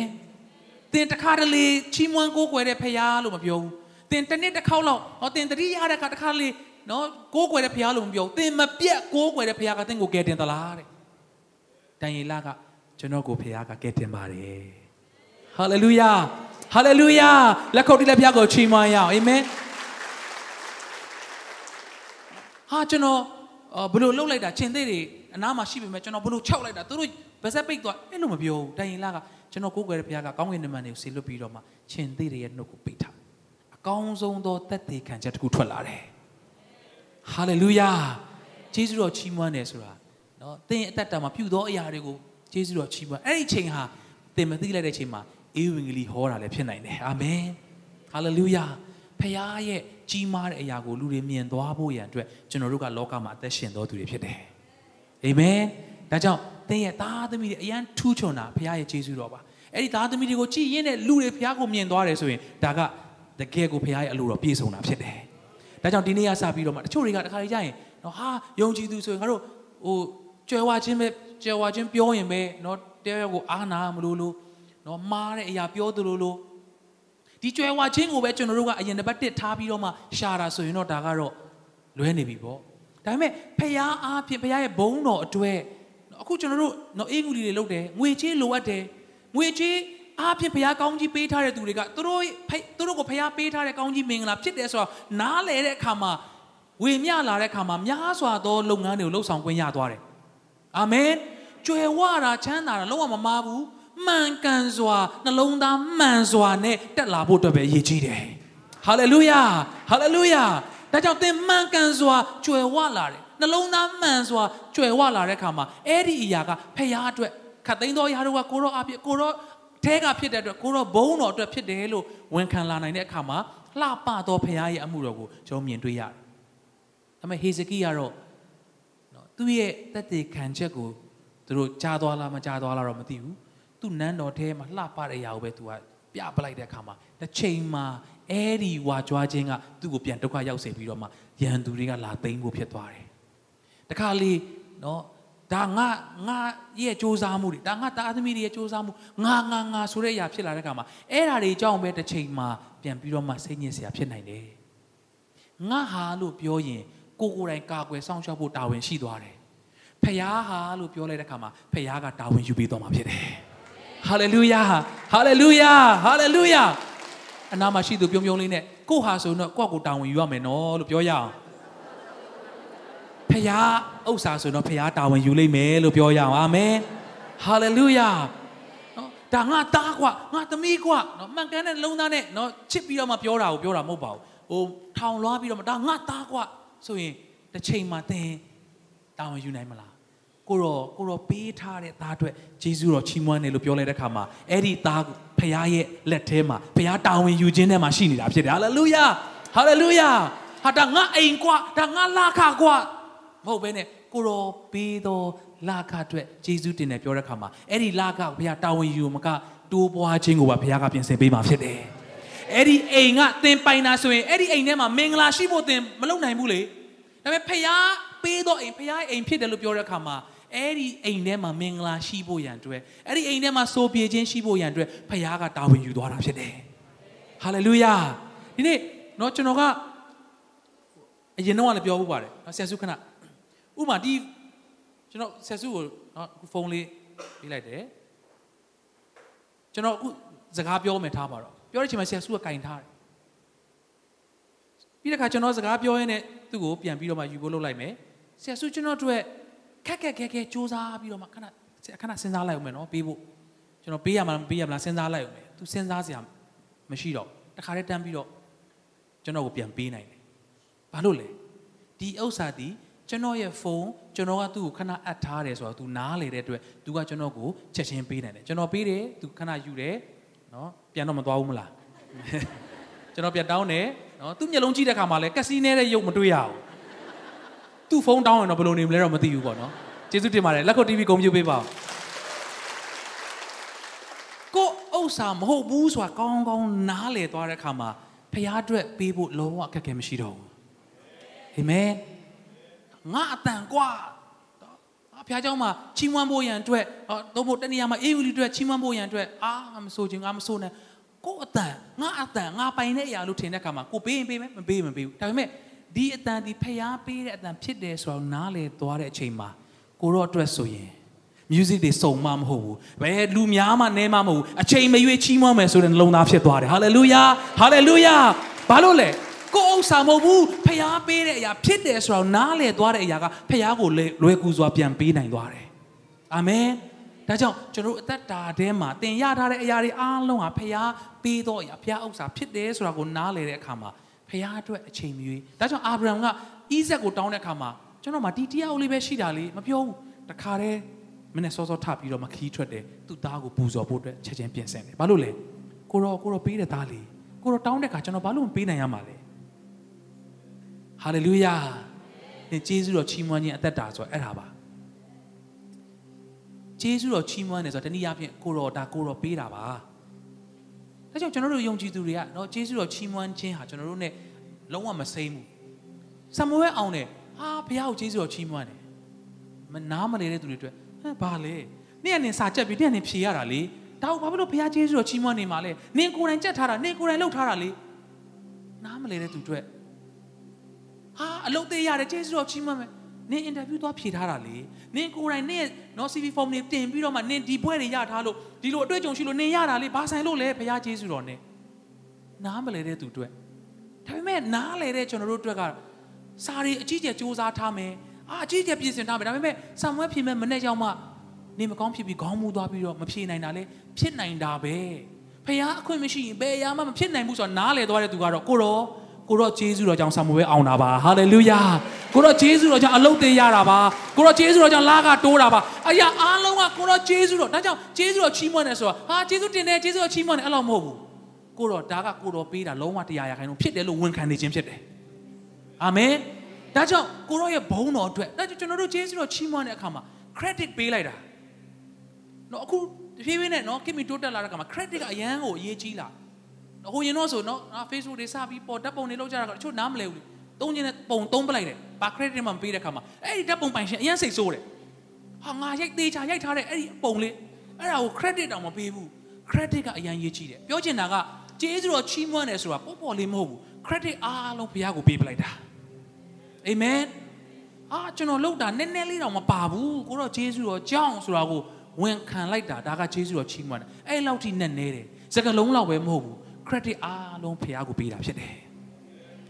သင်တခါတလေချီးမွမ်းကိုးကွယ်တဲ့ဖယားလို့မပြောဘူးသင်တစ်နှစ်တစ်ခေါက်လောက်ဟောသင်တတိရတဲ့အခါတခါလေနော်ကိုးကွယ်တဲ့ဖယားလို့မပြောဘူးသင်မပြက်ကိုးကွယ်တဲ့ဖယားကသင်ကိုကယ်တင်သလားတဲ့ဒံယေလက ကျွန်တော်ကိုဖခင်ကကယ်တင်ပါတယ်ဟာလေလုယာဟာလေလုယာလက်ခုပ်တီးလက်ဖခင်ကိုချီးမွမ်းရအောင်အာမင်ဟာကျွန်တော်ဘလို့လှုပ်လိုက်တာချင်းသေးတွေအနားမှာရှိပေမဲ့ကျွန်တော်ဘလို့ခြောက်လိုက်တာသူတို့ဗစက်ပိတ်သွားအဲ့လိုမပြောဘူးတိုင်ရင်လာကကျွန်တော်ကိုးကွယ်တဲ့ဘုရားကကောင်းကင်နမန်တွေကိုဆေလွတ်ပြီးတော့မှချင်းသေးတွေရဲ့နှုတ်ကိုပိတ်ထားအကောင်းဆုံးသောတက်သေးခံချက်တစ်ခုထွက်လာတယ်ဟာလေလုယာဂျေဇုတော်ချီးမွမ်းတယ်ဆိုတာနော်သင်အသက်တာမှာပြုသောအရာတွေကို ကျေးဇူးတော်ချီးမွမ်းအဲ့ဒီချိန်ဟာသင်မသိလိုက်တဲ့ချိန်မှာအေဝံဂေလိဟောတာလည်းဖြစ်နိုင်တယ်အာမင်ဟာလေလုယာဖခင်ရဲ့ကြီးမားတဲ့အရာကိုလူတွေမြင်သွားဖို့ရန်အတွက်ကျွန်တော်တို့ကလောကမှာအသက်ရှင်တော်သူတွေဖြစ်တယ်အာမင်ဒါကြောင့်သင်ရဲ့သားသမီးတွေအရန်ထူးချွန်တာဖခင်ရဲ့ကျေးဇူးတော်ပါအဲ့ဒီသားသမီးတွေကိုကြည်ရင်းတဲ့လူတွေဖခင်ကိုမြင်သွားတယ်ဆိုရင်ဒါကတကယ်ကိုဖခင်ရဲ့အလိုတော်ပြည့်စုံတာဖြစ်တယ်ဒါကြောင့်ဒီနေ့ကစပြီးတော့မှတချို့တွေကတခါလေကြာရင်နော်ဟာယုံကြည်သူဆိုရင်ငါတို့ဟိုကြွယ်ဝခြင်းပဲ ကြွယ်ဝခြင်းပြောရင်ပဲเนาะတယောက်ကိုအားနာမလို့လို့เนาะမားတဲ့အရာပြောသလိုလိုဒီကြွယ်ဝခြင်းကိုပဲကျွန်တော်တို့ကအရင်တစ်ပတ်တစ်ထားပြီးတော့မှရှာတာဆိုရင်တော့ဒါကတော့လွဲနေပြီပေါ့ဒါပေမဲ့ဖះအားဖြင့်ဖះရဲ့ဘုံတော်အတွက်အခုကျွန်တော်တို့နော်အေးကူလီတွေလုပ်တယ်ငွေချေးလိုအပ်တယ်ငွေချေးအားဖြင့်ဖះကောင်းကြီးပေးထားတဲ့သူတွေကသူတို့သူတို့ကိုဖះပေးထားတဲ့ကောင်းကြီးမင်္ဂလာဖြစ်တယ်ဆိုတော့နားလေတဲ့အခါမှာ ဝေမျှလာတဲ့အခါမှာများစွာသောလုပ်ငန်းတွေကိုလှုပ်ဆောင်ခွင့်ရသွားတယ်အာမင် ကြွယ်ဝတာချမ်းသာတာလုံးဝမမားဘူးမှန်ကန်စွာနှလုံးသားမှန်စွာနဲ့တက်လာဖို့အတွက်ပဲအရေးကြီးတယ်ဟာလေလုယာဟာလေလုယာဒါကြောင့်သင်မှန်ကန်စွာကြွယ်ဝလာတယ်နှလုံးသားမှန်စွာကြွယ်ဝလာတဲ့အခါမှာအဲ့ဒီအရာကဖခင်အတွက်ခတ်သိမ်းသောယာတို့ကကိုရောအဖြစ်ကိုရောထဲကဖြစ်တဲ့အတွက်ကိုရောဘုံတော်အတွက်ဖြစ်တယ်လို့ဝန်ခံလာနိုင်တဲ့အခါမှာလှပသောဖခင်ရဲ့အမှုတော်ကိုကျွန်တော်မြင်တွေ့ရတယ်။ဒါပေမဲ့ဟေဇကိကတော့နော်သူ့ရဲ့တက်တေခံချက်ကို သူတို့ကြားသွားလားမကြားသွားလားတော့မသိဘူး။သူ့နန်းတော်ထဲမှာလှပတဲ့အရာကိုပဲသူကပြပလိုက်တဲ့အခါမှာတစ်ချိန်မှာအဲ့ဒီဝါကြွားခြင်းကသူ့ကိုပြန်ဒုက္ခရောက်စေပြီးတော့မှရန်သူတွေကလာသိမ်းဖို့ဖြစ်သွားတယ်။တခါလေနော်ဒါငါငါရဲ့စ조사မှုတွေဒါငါတာသမီတွေရဲ့စ조사မှုငါငါငါဆိုတဲ့အရာဖြစ်လာတဲ့အခါမှာအဲ့ဓာတွေအကြောင်းပဲတစ်ချိန်မှာပြန်ပြီးတော့မှစိတ်ညစ်စရာဖြစ်နိုင်တယ်ငါဟာလို့ပြောရင်ကိုကိုယ်တိုင်ကာကွယ်စောင့်ရှောက်ဖို့တာဝန်ရှိသွားတယ် ဖယားဟာလို့ပြောလိုက်တဲ့အခါမှာဖယားကတာဝန်ယူပြီးတော့မှာဖြစ်တယ်ဟာလေလုယာဟာလေလုယာဟာလေလုယာအနာမရှိသူပြုံးပြုံးလေးနဲ့ကိုဟာဆိုတော့ကိုယ့်ကိုတာဝန်ယူရမယ်နော်လို့ပြောရအောင်ဖယားဥစ္စာဆိုတော့ဖယားတာဝန်ယူလိမ့်မယ်လို့ပြောရအောင်အာမင်ဟာလေလုယာနော်ဒါငါသားကွာငါသမီးကွာနော်မှန်ကန်တဲ့လုံးသားနဲ့နော်ချစ်ပြီးတော့မှပြောတာကိုပြောတာမဟုတ်ပါဘူးဟိုထောင်လွှားပြီးတော့မှဒါငါသားကွာဆိုရင်တစ်ချိန်မှာသင်တာဝန်ယူနိုင်မလား ကိုရောကိုရောပေးထားတဲ့သားအတွက်ဂျေဇုတော်ချီးမွမ်းတယ်လို့ပြောလိုက်တဲ့အခါမှာအဲ့ဒီသားဖခင်ရဲ့လက်ထဲမှာဖခင်တာဝန်ယူခြင်းထဲမှာရှိနေတာဖြစ်တယ်ဟာလေလုယာဟာလေလုယာဟာဒါငါအိမ်ကွာဒါငါလာခကွာမဟုတ်ဘဲနဲ့ကိုရောပေးတော်လာခအတွက်ဂျေဇုတင်တယ်ပြောတဲ့အခါမှာအဲ့ဒီလာခကိုဘုရားတာဝန်ယူမကတိုးပွားခြင်းကိုပါဘုရားကပြင်ဆင်ပေးမှာဖြစ်တယ်အဲ့ဒီအိမ်ကသင်ပိုင်တာဆိုရင်အဲ့ဒီအိမ်ထဲမှာမင်္ဂလာရှိဖို့သင်မလုပ်နိုင်ဘူးလေဒါပေမဲ့ဘုရားပေးတော်အိမ်ဘုရားအိမ်ဖြစ်တယ်လို့ပြောတဲ့အခါမှာ အဲ့ဒီအိမ်ထဲမှာမင်္ဂလာရှိဖို့ရန်အတွက်အဲ့ဒီအိမ်ထဲမှာစိုးပြေခြင်းရှိဖို့ရန်အတွက်ဖခင်ကတာဝန်ယူသွားတာဖြစ်တယ်ဟာလေလုယာဒီနေ့နော်ကျွန်တော်ကအရင်တော့ကလည်းပြောဖို့ပါတယ်နော်ဆရာစုခဏဥမာဒီကျွန်တော်ဆရာစုကိုနော်အခုဖုန်းလေးပေးလိုက်တယ်ကျွန်တော်အခုစကားပြောမယ်ထားပါတော့ပြောတဲ့အချိန်မှာဆရာစုကကင်ထားတယ်ပြီးတဲ့ခါကျွန်တော်စကားပြောရင်းနဲ့သူ့ကိုပြန်ပြီးတော့မှယူဖို့လုပ်လိုက်မယ်ဆရာစုကျွန်တော်တို့ရဲ့ ခက်ခက်ခဲခဲစူးစမ်းပြီးတော့မှခဏခဏစဉ်းစားလိုက်အောင်မယ်နော်ပေးဖို့ကျွန်တော်ပေးရမှာမပေးရမလားစဉ်းစားလိုက်အောင်မယ်သူစဉ်းစားစရာမရှိတော့တခါတည်းတန်းပြီးတော့ကျွန်တော်ကိုပြန်ပေးနိုင်တယ်ဘာလို့လဲဒီဥစ္စာဒီကျွန်တော်ရဲ့ဖုန်းကျွန်တော်ကသူ့ကိုခဏအပ်ထားတယ်ဆိုတော့ तू နားလေတဲ့အတွက် तू ကကျွန်တော်ကိုချက်ချင်းပေးနိုင်တယ်ကျွန်တော်ပေးတယ် तू ခဏယူတယ်နော်ပြန်တော့မသွားဘူးမလားကျွန်တော်ပြန်တောင်းတယ်နော်သူ့မျက်လုံးကြည့်တဲ့အခါမှာလည်းကက်စီနဲတဲ့ရုပ်မတွေ့ရဘူး သူ့ဖုန်းတောင်းရင်တော့ဘယ်လိုနေမလဲတော့မသိဘူးပေါ့နော်ကျေးဇူးတင်ပါတယ်လက်ခုပ် TV ဂုဏ်ပြုပေးပါဦးကိုဥစ္စာမဟုတ်ဘူးဆိုတာကောင်းကောင်းနားလေသွားတဲ့အခါမှာဖရားအတွက်ပေးဖို့လုံးဝအခက်အခဲမရှိတော့ဘူးအာမင်ငါအတန်ကွာဖះเจ้าမှာချီးမွမ်းဖို့ရန်အတွက်တော့ဘုတနေရာမှာအေးဝီလီအတွက်ချီးမွမ်းဖို့ရန်အတွက်အာမဆိုချင်ငါမဆိုနဲ့ကိုအတန်ငါအတန်ငါပိုင်တဲ့အရာလို့ထင်တဲ့အခါမှာကိုပေးရင်ပေးမယ်မပေးရင်မပေးဘူးဒါပေမဲ့ ဒီအတန်ဒီဖះပေးတဲ့အတန်ဖြစ်တယ်ဆိုတော့နားလေသွားတဲ့အချိန်မှာကိုတော့အတွက်ဆိုရင် music တွေစုံမမဟုတ်ဘူးဘယ်လူများမှနဲမမဟုတ်ဘူးအချိန်မရွေးချီးမွမ်းမယ်ဆိုတဲ့နှလုံးသားဖြစ်သွားတယ်ဟာလေလုယာဟာလေလုယာဘာလို့လဲကိုဥစ္စာမဟုတ်ဘူးဖျားပေးတဲ့အရာဖြစ်တယ်ဆိုတော့နားလေသွားတဲ့အရာကဖျားကိုလွယ်ကူစွာပြန်ပေးနိုင်သွားတယ်အာမင်ဒါကြောင့်ကျွန်တော်တို့အသက်တာထဲမှာသင်ရထားတဲ့အရာတွေအားလုံးဟာဖျားပေးတော့အရာဖျားဥစ္စာဖြစ်တယ်ဆိုတာကိုနားလေတဲ့အခါမှာ ဖျားအတွက်အချိန်မရွေးဒါကြောင့်အာဗြဟံကဣဇက်ကိုတောင်းတဲ့အခါမှာကျွန်တော်မှဒီတရားလေးပဲရှိတာလေမပြောဘူးတခါတည်းမနဲ့စောစောထပြီးတော့မခီးထွက်တယ်သူ့သားကိုပူဇော်ဖို့အတွက်ချက်ချင်းပြင်ဆင်တယ်ဘာလို့လဲကိုရောကိုရောပေးတဲ့သားလေးကိုရောတောင်းတဲ့အခါကျွန်တော်ဘာလို့မပေးနိုင်ရမှာလဲဟာလေလုယာသင်ကျေးဇူးတော်ချီးမွမ်းခြင်းအသက်တာဆိုအဲ့ဒါပါကျေးဇူးတော်ချီးမွမ်းတယ်ဆိုတော့တနည်းအားဖြင့်ကိုတော်ဒါကိုတော်ပေးတာပါ ဒါကြောင့်ကျွန်တော်တို့ယုံကြည်သူတွေကနော်ကျေးဇူးတော်ချီးမွမ်းခြင်းဟာကျွန်တော်တို့ ਨੇ လုံးဝမစိမ့်ဘူးဆမွေးအောင်တယ်ဟာဘုရားကိုကျေးဇူးတော်ချီးမွမ်းတယ်မနားမလဲတဲ့သူတွေအတွက်ဟမ်ဘာလဲနေ့ကနေစာချက်ပြီးနေ့ကနေဖြေရတာလေဒါကိုဘာဖြစ်လို့ဘုရားကျေးဇူးတော်ချီးမွမ်းနေမှာလဲနင်ကိုယ်တိုင်ကြက်ထားတာနင်ကိုယ်တိုင်လှုပ်ထားတာလေနားမလဲတဲ့သူအတွက်ဟာအလုပ်သေးရတယ်ကျေးဇူးတော်ချီးမွမ်းမယ် နင်အင်တာဗျူးသွားဖြေထားတာလေနင်ကိုယ်တိုင်နင့်နော် CV form တွေတင်ပြီးတော့မှနင်ဒီဘွဲတွေရထားလို့ဒီလိုအတွေ့အကြုံရှိလို့နင်ရတာလေဘာဆိုင်လို့လဲဘုရားကျေးဇူးတော်နဲ့နားမလဲတဲ့သူအတွက်ဒါပေမဲ့နားလဲတဲ့ကျွန်တော်တို့အတွက်ကစာတွေအကြီးကျယ်စူးစမ်းထားမယ်အာအကြီးကျယ်ပြင်ဆင်ထားမယ်ဒါပေမဲ့ဆာမွဲဖြေမဲ့မနေ့ရောက်မှနေမကောင်းဖြစ်ပြီးခေါင်းမူသွားပြီးတော့မဖြေနိုင်တာလေဖြစ်နိုင်တာပဲဖခင်အခွင့်မရှိရင်ဘယ်အရာမှမဖြစ်နိုင်ဘူးဆိုတော့နားလေသွားတဲ့သူကတော့ကိုရော ကိုတော့ဂျေဇုတော်ကြောင့်ဆာမွဲအောင်တာပါဟာလေလုယာကိုတော့ဂျေဇုတော်ကြောင့်အလုတ်သေးရတာပါကိုတော့ဂျေဇုတော်ကြောင့်လာကတိုးတာပါအရာအားလုံးကကိုတော့ဂျေဇုတော်ဒါကြောင့်ဂျေဇုတော်ချီးမွမ်းတယ်ဆိုတာဟာဂျေဇုတင်တယ်ဂျေဇုတော်ချီးမွမ်းတယ်အဲ့လိုမဟုတ်ဘူးကိုတော့ဒါကကိုတော့ပေးတာလုံးဝတရားရခိုင်လို့ဖြစ်တယ်လို့ဝန်ခံနေခြင်းဖြစ်တယ်အာမင်ဒါကြောင့်ကိုရောရဲ့ဘုန်းတော်အတွက်ဒါကြောင့်ကျွန်တော်တို့ဂျေဇုတော်ချီးမွမ်းတဲ့အခါမှာ credit ပေးလိုက်တာနော်အခုတဖြည်းဖြည်းနဲ့နော်ခင်မီတိုးတက်လာတဲ့အခါမှာ credit ကအရန်ကိုအရေးကြီးလာ ဟိုရင်တော့ဆိုနော် Facebook တွေစပြီးပေါ်ဓာတ်ပုံတွေလောက်ကြတာကတချို့နားမလဲဘူးလေသုံးခြင်းနဲ့ပုံသုံးပလိုက်တယ်ဘာ credit မှမပေးတဲ့အခါမှာအဲ့ဒီဓာတ်ပုံပိုင်ရှင်အရန်စိတ်ဆိုးတယ်ဟာငါရိုက်သေးချာရိုက်ထားတဲ့အဲ့ဒီပုံလေးအဲ့ဒါကို credit တောင်မပေးဘူး credit ကအရန်ရေးကြီးတယ်ပြောချင်တာကကျေးဇူးတော်ချီးမွမ်းတယ်ဆိုတာပေါ့ပေါ့လေးမဟုတ်ဘူး credit အားလုံးဘုရားကိုပေးပလိုက်တာအာမင်အာကျွန်တော်လောက်တာနည်းနည်းလေးတော့မပါဘူးကိုတော့ဂျေဇုတော်ကြောင်းဆိုတာကိုဝန်ခံလိုက်တာဒါကဂျေဇုတော်ချီးမွမ်းတယ်အဲ့လောက်ထိနဲ့နေတယ်စကလုံးလောက်ပဲမဟုတ်ဘူး credit အားလုံးဖခင်ကိုပေးတာဖြစ်တယ်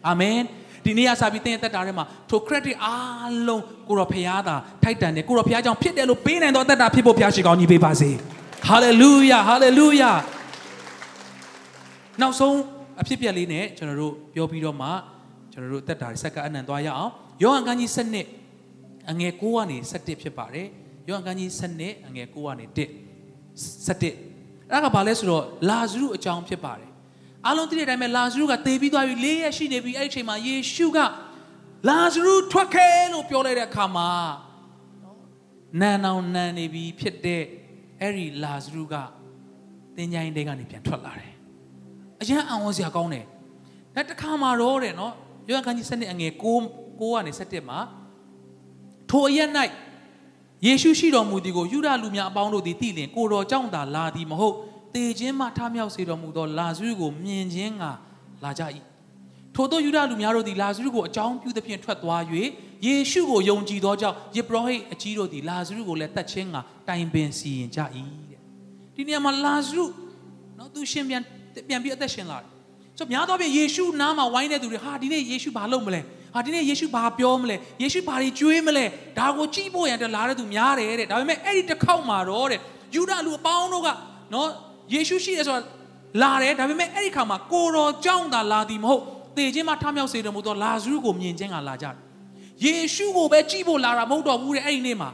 အာမင်ဒီနေ့ကစပြီးသင်သက်တာထဲမှာထို credit အားလုံးကိုတော့ဖခင်သာထိုက်တန်တယ်ကိုတော့ဖခင်ကြောင့်ဖြစ်တယ်လို့ပေးနိုင်တော့သက်တာဖြစ်ဖို့ဖခင်ရှိကောင်းကြီးပေးပါစေ hallelujah hallelujah နောက်ဆုံးအဖြစ်ပြက်လေးနဲ့ကျွန်တော်တို့ပြောပြီးတော့မှကျွန်တော်တို့တက်တာစက္ကအနံသွားရအောင်ယောဟန်ခန်းကြီး7နှစ်အငယ်9ကနေ17ဖြစ်ပါတယ်ယောဟန်ခန်းကြီး7နှစ်အငယ်9ကနေ1 17အဲ့ဒါကဘာလဲဆိုတော့လာဇရုအကြောင်းဖြစ်ပါတယ် အားလုံးသိတဲ့အတိုင်းပဲလာဇရုကသေပြီးသွားပြီ၄ရက်ရှိနေပြီအဲ့ဒီအချိန်မှာယေရှုကလာဇရုထွက်ခဲလို့ပြောလိုက်တဲ့အခါမှာနန်းအောင်နန်းနေပြီဖြစ်တဲ့အဲ့ဒီလာဇရုကသင်္ချိုင်းတဲကနေပြန်ထွက်လာတယ်အရန်အောင်ဝစရာကောင်းတယ်။နောက်တစ်ခါမှာတော့တဲ့နော်ယောဟန်ခန်းကြီး7အငယ်6 6ကနေ7မှာထိုအရက်၌ယေရှုရှိတော်မူသည်ကိုယူဒလူများအပေါင်းတို့သည်သိလင်ကိုတော်ကြောင့်သာလာသည်မဟုတ် တေခြင်းမှထမြောက်စေတော်မူသောလာဇရုကိုမြင်ခြင်းကလာကြ၏ထို့သောယူဒလူများတို့သည်လာဇရုကိုအကြောင်းပြုသဖြင့်ထွက်သွား၍ယေရှုကိုယုံကြည်သောကြောင့်ယေဘရဟိတ်အကြီးတို့သည်လာဇရုကိုလည်းတတ်ခြင်းကတိုင်ပင်စီရင်ကြ၏တဲ့ဒီနေရာမှာလာဇရုနော်သူရှင်ပြန်ပြန်ပြီးအသက်ရှင်လာတယ်ဆိုများသောဖြင့်ယေရှုနားမှာဝိုင်းတဲ့သူတွေဟာဒီနေ့ယေရှုဘာလုပ်မလဲဟာဒီနေ့ယေရှုဘာပြောမလဲယေရှုဘာတွေကြွေးမလဲဒါကိုကြည့်ဖို့ရန်တလာတဲ့သူများတယ်တဲ့ဒါပေမဲ့အဲ့ဒီတစ်ခေါက်မှာတော့တဲ့ယူဒလူအပေါင်းတို့ကနော် ယေရှုရှိတယ်ဆိုတာလာတယ်ဒါပေမဲ့အဲ့ဒီခါမှာကိုတော်ကြောင့်သာလာသည်မဟုတ်တေခြင်းမှာထမြောက်စေတယ်မို့တော့လာဇရုကိုမြင်ခြင်းကလာကြတယ်ယေရှုကိုပဲကြည့်ဖို့လာတာမဟုတ်တော့ဘူးတဲ့အဲ့ဒီနေ့မှာ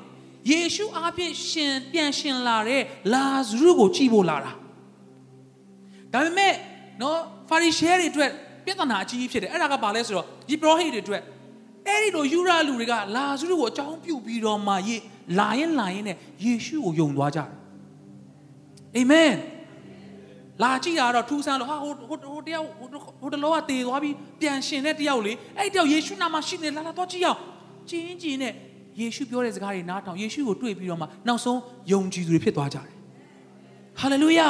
ယေရှုအားဖြင့်ရှင်ပြန်ရှင်လာတဲ့လာဇရုကိုကြည့်ဖို့လာတာဒါပေမဲ့နော်ဖာရီရှဲတွေအတွက်ပြဿနာအကြီးကြီးဖြစ်တယ်အဲ့ဒါကဘာလဲဆိုတော့ဒီပရောဟိတ်တွေအတွက်အဲ့ဒီလိုယူရလူတွေကလာဇရုကိုအကြောင်းပြုပြီးတော့မှယေလာရင်လာရင်နဲ့ယေရှုကိုယုံသွားကြတယ်အာမင် လာကြည့်တာတော့ထူးဆန်းလို့ဟာဟိုဟိုဟိုတယောက်ဟိုဟိုတလောကတည်သွားပြီးပြန်ရှင်တဲ့တယောက်လေအဲ့တယောက်ယေရှုနာမရှိနေလာလာတော့ကြည့်အောင်ကျင်းကျင်းနဲ့ယေရှုပြောတဲ့စကားတွေနားထောင်ယေရှုကိုတွေ့ပြီးတော့မှနောက်ဆုံးယုံကြည်သူတွေဖြစ်သွားကြတယ်ဟာလေလုယာ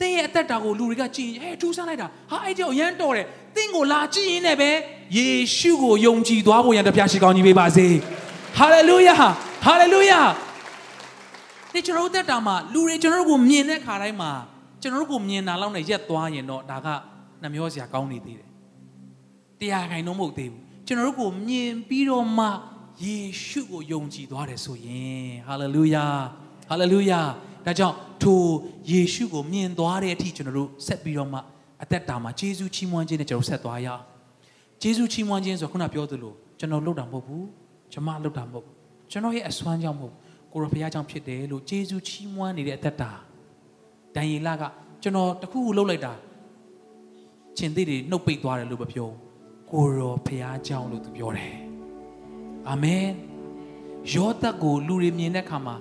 သင်ရဲ့အသက်တာကိုလူတွေကကြည့်ရင်ဟဲ့ထူးဆန်းလိုက်တာဟာအဲ့ကြောင့်ရမ်းတော်တယ်သင်ကိုလာကြည့်ရင်လည်းပဲယေရှုကိုယုံကြည်သွားဖို့ရန်တပြားရှိကောင်းကြီးပေးပါစေဟာလေလုယာဟာလေလုယာဒီကျွန်တော်တို့တက်တာမှာလူတွေကျွန်တော်တို့ကိုမြင်တဲ့ခါတိုင်းမှာ ကျွန်တော်တို့ကိုမြင်တာလောက်နဲ့ရက်သွားရင်တော့ဒါကနှမျောစရာကောင်းနေသေးတယ်တရားခိုင်တော့မဟုတ်သေးဘူးကျွန်တော်တို့ကိုမြင်ပြီးတော့မှယေရှုကိုယုံကြည်သွားတယ်ဆိုရင်ဟာလေလုယာဟာလေလုယာဒါကြောင့်ထိုယေရှုကိုမြင်သွားတဲ့အထိကျွန်တော်တို့ဆက်ပြီးတော့မှအသက်တာမှာဂျေဇုချီးမွမ်းခြင်းနဲ့ကျွန်တော်ဆက်သွားရအောင်ဂျေဇုချီးမွမ်းခြင်းဆိုခုနပြောသလိုကျွန်တော်လုပ်တာမဟုတ်ဘူးကျွန်မလုပ်တာမဟုတ်ဘူးကျွန်တော်ရဲ့အစွမ်းကြောင့်မဟုတ်ကိုရဖရားကြောင့်ဖြစ်တယ်လို့ဂျေဇုချီးမွမ်းနေတဲ့အသက်တာ ဒံယေလကကျွန်တော်တခုခုလုပ်လိုက်တာရှင်သေးတွေနှုတ်ပိတ်သွားတယ်လို့မပြောကိုရောဖရားကြောင့်လို့သူပြောတယ်အာမင်ယောသတ်ကိုလူတွေမြင်တဲ့အခါမှာ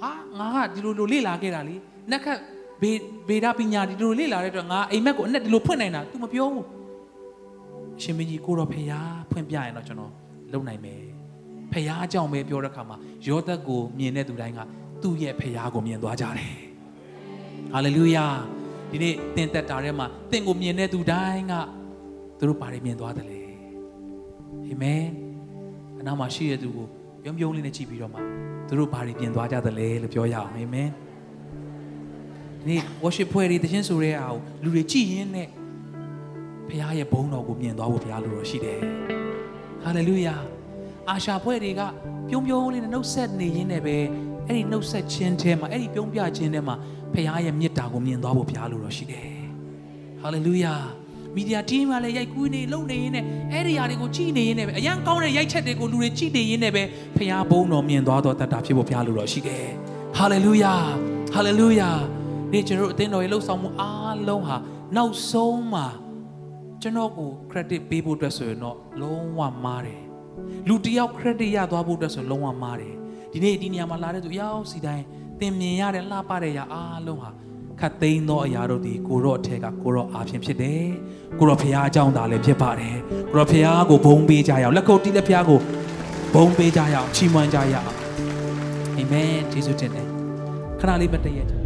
ဟာငါကဒီလိုလိုလေ့လာခဲ့တာလေနှက်ခတ်ဘေဘေဒပညာဒီလိုလေ့လာတဲ့အတွက်ငါအိမ်မက်ကိုအနဲ့ဒီလိုဖွင့်နိုင်တာ तू မပြောဘူးရှင်မင်းကြီးကိုတော့ဖျားဖွင့်ပြရင်တော့ကျွန်တော်လုံနိုင်မယ်ဖျားကြောင့်ပဲပြောတဲ့ခါမှာယောသက်ကိုမြင်တဲ့သူတိုင်းကသူ့ရဲ့ဖျားကိုမြင်သွားကြတယ် ဟာလေလုယာဒီနေ့သင်သက်တာထဲမှာသင်ကိုမြင်တဲ့သူတိုင်းကသူတို့ဘာတွေမြင်သွားတယ်လဲအာမင်အနာမှာရှိတဲ့သူကိုပြုံးပြုံးလေးနဲ့ကြည့်ပြီးတော့မှသူတို့ဘာတွေပြင်သွားကြသလဲလို့ပြောရအောင်အာမင်ဒီ worship ဖွဲ့တွေတခြင်းဆိုတဲ့အားကိုလူတွေကြည့်ရင်းနဲ့ဘုရားရဲ့ဘုန်းတော်ကိုမြင်သွားဖို့ဘုရားလိုတော်ရှိတယ်ဟာလေလုယာအာရှာဖွဲ့တွေကပြုံးပြုံးလေးနဲ့နှုတ်ဆက်နေရင်းနဲ့ပဲ အဲ့ဒီနှုတ်ဆက်ခြင်းထဲမှာအဲ့ဒီပြုံးပြခြင်းထဲမှာဖခင်ရဲ့မေတ္တာကိုမြင်သွားဖို့ဘုရားလိုတော်ရှိတယ်ဟာလေလုယာမီဒီယာ team ကလည်းရိုက်ကူးနေလုံနေရင်းနဲ့အဲ့ဒီຢာတွေကိုကြည်နေရင်းနဲ့ပဲအရန်ကောင်းတဲ့ရိုက်ချက်တွေကိုလူတွေကြည်နေရင်းနဲ့ပဲဖခင်ဘုန်းတော်မြင်သွားတော့တတ်တာဖြစ်ဖို့ဘုရားလိုတော်ရှိတယ်ဟာလေလုယာဟာလေလုယာဒီကျွန်တော်တို့အသင်းတော်ရဲ့လှုပ်ဆောင်မှုအားလုံးဟာနောက်ဆုံးမှာကျွန်တော်ကို credit ပေးဖို့အတွက်ဆိုရင်တော့လုံးဝမားတယ်လူတစ်ယောက် credit ရသွားဖို့အတွက်ဆိုလုံးဝမားတယ် ဒီနေ့ဒီနေရာမှာလာတဲ့သူအရောက်စီတိုင်းသင်မြင်ရတဲ့လှပတဲ့ຢာအားလုံးဟာခတ်သိမ်းသောအရာတို့ဒီကိုရော့အထက်ကကိုရော့အားဖြင့်ဖြစ်တယ်ကိုရော့ဖရားအကြောင်းသားလည်းဖြစ်ပါတယ်ကိုရော့ဖရားကိုဘုံပေးကြရအောင်လက်ကုပ်တီးလက်ဖရားကိုဘုံပေးကြရအောင်ချီးမွမ်းကြရအောင်အာမင်ယေရှုတင်တယ်ခဏလေးမတည့်ရကြ